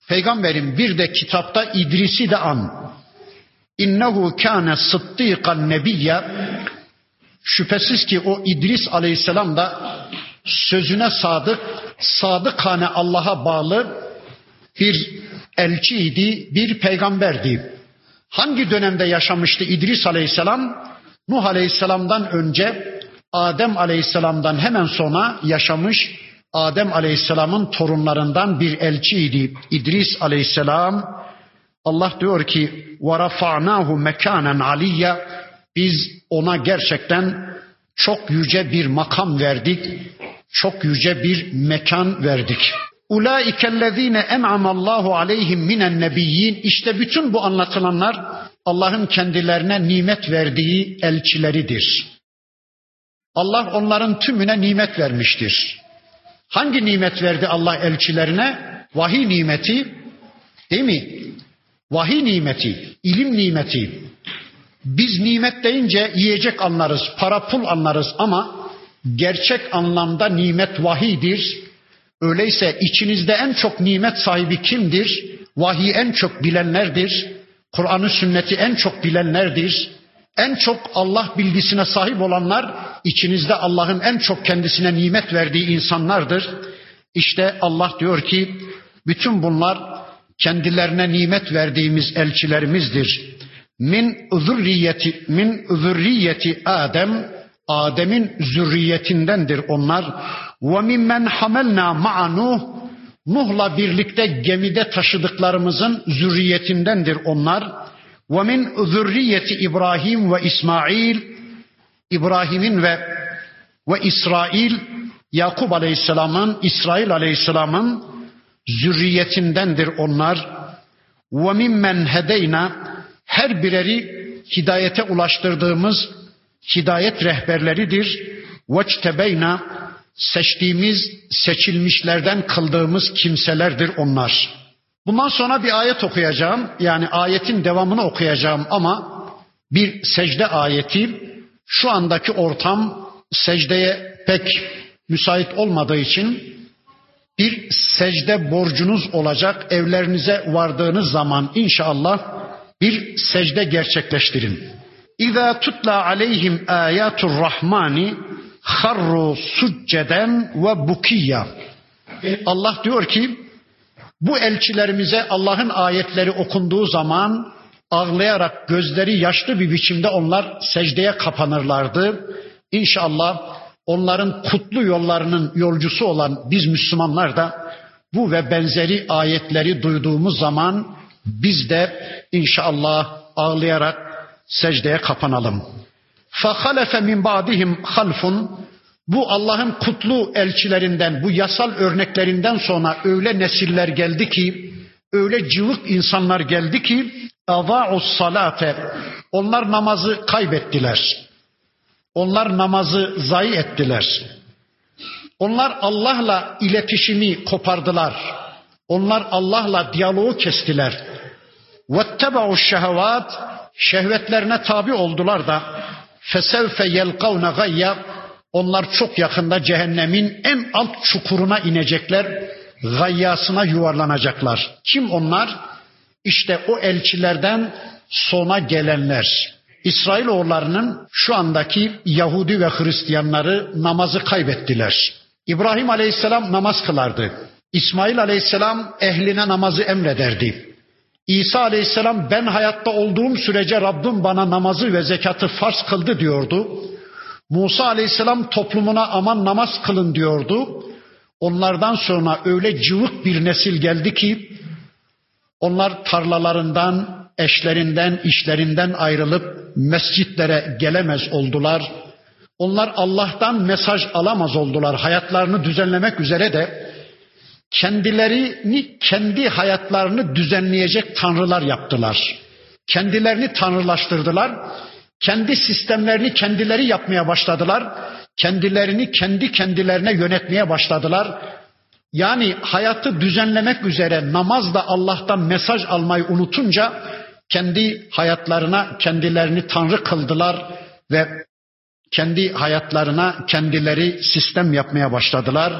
Peygamberin bir de kitapta İdris'i de an. İnnehu kâne sıddıkan nebiyye. Şüphesiz ki o İdris aleyhisselam da sözüne sadık, sadıkane Allah'a bağlı bir elçiydi, bir peygamberdi. Hangi dönemde yaşamıştı İdris Aleyhisselam? Nuh Aleyhisselam'dan önce Adem Aleyhisselam'dan hemen sonra yaşamış Adem Aleyhisselam'ın torunlarından bir elçiydi İdris Aleyhisselam. Allah diyor ki وَرَفَعْنَاهُ مَكَانًا عَلِيًّا Biz ona gerçekten çok yüce bir makam verdik. Çok yüce bir mekan verdik. Ulaikellezine en'amallahu aleyhim minen nebiyyin. İşte bütün bu anlatılanlar Allah'ın kendilerine nimet verdiği elçileridir. Allah onların tümüne nimet vermiştir. Hangi nimet verdi Allah elçilerine? Vahiy nimeti, değil mi? Vahiy nimeti, ilim nimeti. Biz nimet deyince yiyecek anlarız, para pul anlarız ama gerçek anlamda nimet vahiydir. Öyleyse içinizde en çok nimet sahibi kimdir? Vahiy en çok bilenlerdir. Kur'an'ı sünneti en çok bilenlerdir. En çok Allah bilgisine sahip olanlar içinizde Allah'ın en çok kendisine nimet verdiği insanlardır. İşte Allah diyor ki bütün bunlar kendilerine nimet verdiğimiz elçilerimizdir. Min zürriyeti min zürriyeti Adem Adem'in zürriyetindendir onlar. Ve mimmen hamelna ma'a Nuh Nuh'la birlikte gemide taşıdıklarımızın zürriyetindendir onlar. Ve min İbrahim ve İsmail İbrahim'in ve ve İsrail Yakub Aleyhisselam'ın İsrail Aleyhisselam'ın zürriyetindendir onlar. Ve mimmen hedeyna her bireri hidayete ulaştırdığımız hidayet rehberleridir. Veçtebeyna seçtiğimiz, seçilmişlerden kıldığımız kimselerdir onlar. Bundan sonra bir ayet okuyacağım. Yani ayetin devamını okuyacağım ama bir secde ayeti şu andaki ortam secdeye pek müsait olmadığı için bir secde borcunuz olacak. Evlerinize vardığınız zaman inşallah bir secde gerçekleştirin. İza tutla aleyhim ayatur rahmani harru succeden ve bukiya. Allah diyor ki bu elçilerimize Allah'ın ayetleri okunduğu zaman ağlayarak gözleri yaşlı bir biçimde onlar secdeye kapanırlardı. İnşallah onların kutlu yollarının yolcusu olan biz Müslümanlar da bu ve benzeri ayetleri duyduğumuz zaman biz de inşallah ağlayarak secdeye kapanalım. فَخَلَفَ مِنْ بَعْدِهِمْ خَلْفٌ Bu Allah'ın kutlu elçilerinden, bu yasal örneklerinden sonra öyle nesiller geldi ki, öyle cıvık insanlar geldi ki, اَضَاعُ salate Onlar namazı kaybettiler. Onlar namazı zayi ettiler. Onlar Allah'la iletişimi kopardılar. Onlar Allah'la diyaloğu kestiler. وَاتَّبَعُوا الشَّهَوَاتِ Şehvetlerine tabi oldular da fesevfe yelkavne gayya onlar çok yakında cehennemin en alt çukuruna inecekler. Gayyasına yuvarlanacaklar. Kim onlar? İşte o elçilerden sona gelenler. İsrailoğullarının şu andaki Yahudi ve Hristiyanları namazı kaybettiler. İbrahim Aleyhisselam namaz kılardı. İsmail Aleyhisselam ehline namazı emrederdi. İsa Aleyhisselam ben hayatta olduğum sürece Rabbim bana namazı ve zekatı farz kıldı diyordu. Musa Aleyhisselam toplumuna aman namaz kılın diyordu. Onlardan sonra öyle cıvık bir nesil geldi ki onlar tarlalarından, eşlerinden, işlerinden ayrılıp mescitlere gelemez oldular. Onlar Allah'tan mesaj alamaz oldular. Hayatlarını düzenlemek üzere de kendilerini, kendi hayatlarını düzenleyecek tanrılar yaptılar. Kendilerini tanrılaştırdılar. Kendi sistemlerini kendileri yapmaya başladılar. Kendilerini kendi kendilerine yönetmeye başladılar. Yani hayatı düzenlemek üzere namazla Allah'tan mesaj almayı unutunca kendi hayatlarına kendilerini tanrı kıldılar ve kendi hayatlarına kendileri sistem yapmaya başladılar.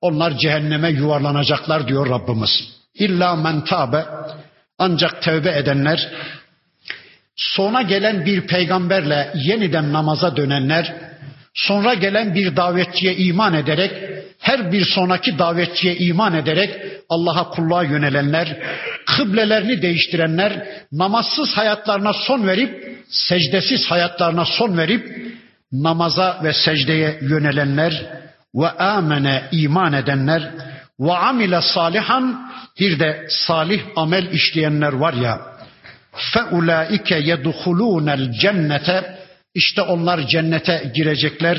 Onlar cehenneme yuvarlanacaklar diyor Rabbimiz. İlla men tabe ancak tevbe edenler sona gelen bir peygamberle yeniden namaza dönenler sonra gelen bir davetçiye iman ederek her bir sonraki davetçiye iman ederek Allah'a kulluğa yönelenler, kıblelerini değiştirenler, namazsız hayatlarına son verip, secdesiz hayatlarına son verip, namaza ve secdeye yönelenler ve amene iman edenler ve amile salihan bir de salih amel işleyenler var ya ulaike yedhulunel cennete işte onlar cennete girecekler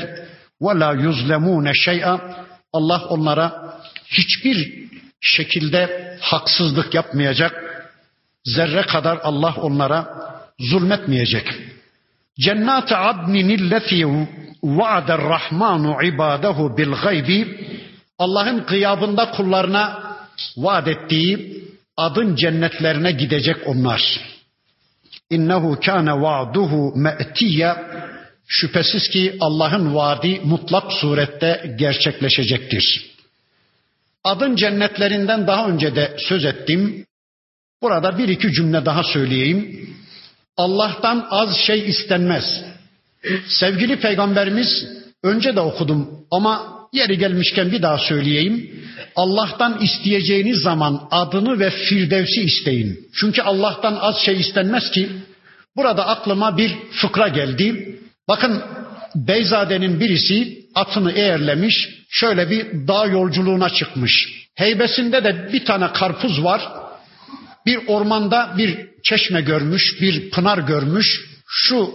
la yuzlemune şey'a Allah onlara hiçbir şekilde haksızlık yapmayacak. Zerre kadar Allah onlara zulmetmeyecek. Cennet adnin illeti va'der rahmanu ibadahu bil gaybi Allah'ın gıyabında kullarına vaat ettiği adın cennetlerine gidecek onlar. İnnehu kâne va'duhu me'tiyye Şüphesiz ki Allah'ın vaadi mutlak surette gerçekleşecektir. Adın cennetlerinden daha önce de söz ettim. Burada bir iki cümle daha söyleyeyim. Allah'tan az şey istenmez. Sevgili peygamberimiz önce de okudum ama yeri gelmişken bir daha söyleyeyim. Allah'tan isteyeceğiniz zaman adını ve firdevsi isteyin. Çünkü Allah'tan az şey istenmez ki. Burada aklıma bir fıkra geldi. Bakın Beyzade'nin birisi atını eğerlemiş, şöyle bir dağ yolculuğuna çıkmış. Heybesinde de bir tane karpuz var. Bir ormanda bir çeşme görmüş, bir pınar görmüş. Şu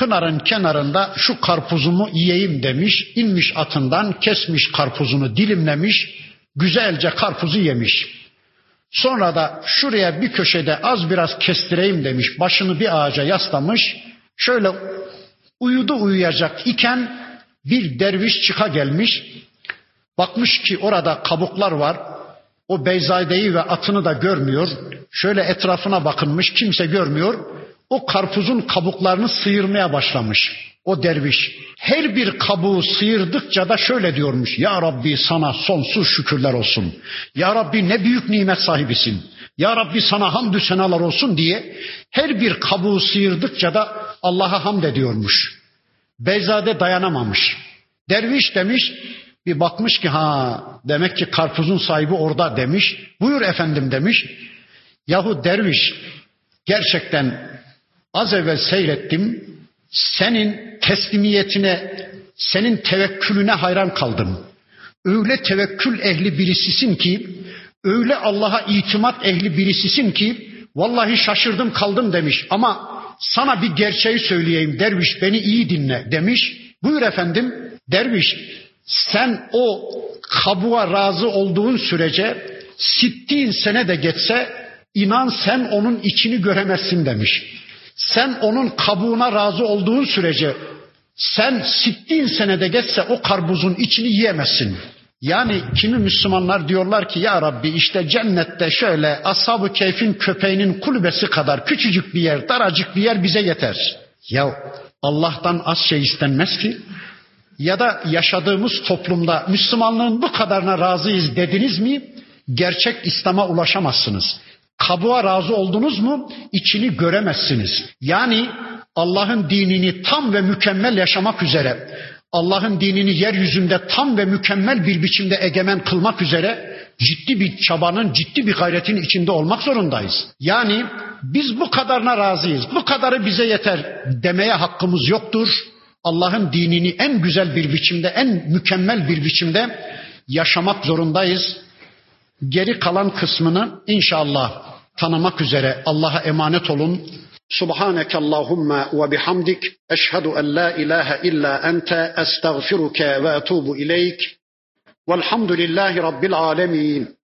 pınarın kenarında şu karpuzumu yiyeyim demiş. İnmiş atından, kesmiş karpuzunu, dilimlemiş. Güzelce karpuzu yemiş. Sonra da şuraya bir köşede az biraz kestireyim demiş. Başını bir ağaca yaslamış. Şöyle uyudu uyuyacak iken bir derviş çıka gelmiş. Bakmış ki orada kabuklar var. O Beyzade'yi ve atını da görmüyor. Şöyle etrafına bakınmış kimse görmüyor. O karpuzun kabuklarını sıyırmaya başlamış. O derviş her bir kabuğu sıyırdıkça da şöyle diyormuş. Ya Rabbi sana sonsuz şükürler olsun. Ya Rabbi ne büyük nimet sahibisin. Ya Rabbi sana hamdü senalar olsun diye her bir kabuğu sıyırdıkça da Allah'a hamd ediyormuş. Beyzade dayanamamış. Derviş demiş bir bakmış ki ha demek ki karpuzun sahibi orada demiş. Buyur efendim demiş. Yahu derviş gerçekten az evvel seyrettim. Senin teslimiyetine, senin tevekkülüne hayran kaldım. Öyle tevekkül ehli birisisin ki, öyle Allah'a itimat ehli birisisin ki, vallahi şaşırdım kaldım demiş. Ama sana bir gerçeği söyleyeyim derviş beni iyi dinle demiş. Buyur efendim derviş sen o kabuğa razı olduğun sürece sittin sene de geçse inan sen onun içini göremezsin demiş. Sen onun kabuğuna razı olduğun sürece sen sittin senede geçse o karbuzun içini yiyemezsin. Yani kimi Müslümanlar diyorlar ki ya Rabbi işte cennette şöyle ashab-ı keyfin köpeğinin kulübesi kadar küçücük bir yer, daracık bir yer bize yeter. Ya Allah'tan az şey istenmez ki ya da yaşadığımız toplumda Müslümanlığın bu kadarına razıyız dediniz mi gerçek İslam'a ulaşamazsınız. Kabuğa razı oldunuz mu içini göremezsiniz. Yani Allah'ın dinini tam ve mükemmel yaşamak üzere, Allah'ın dinini yeryüzünde tam ve mükemmel bir biçimde egemen kılmak üzere ciddi bir çabanın, ciddi bir gayretin içinde olmak zorundayız. Yani biz bu kadarına razıyız, bu kadarı bize yeter demeye hakkımız yoktur. Allah'ın dinini en güzel bir biçimde, en mükemmel bir biçimde yaşamak zorundayız. Geri kalan kısmını inşallah tanımak üzere Allah'a emanet olun. Subhaneke Allahumma ve bihamdik eşhedü en la ilahe illa ente estağfiruke ve etubu ileyk. Velhamdülillahi Rabbil alemin.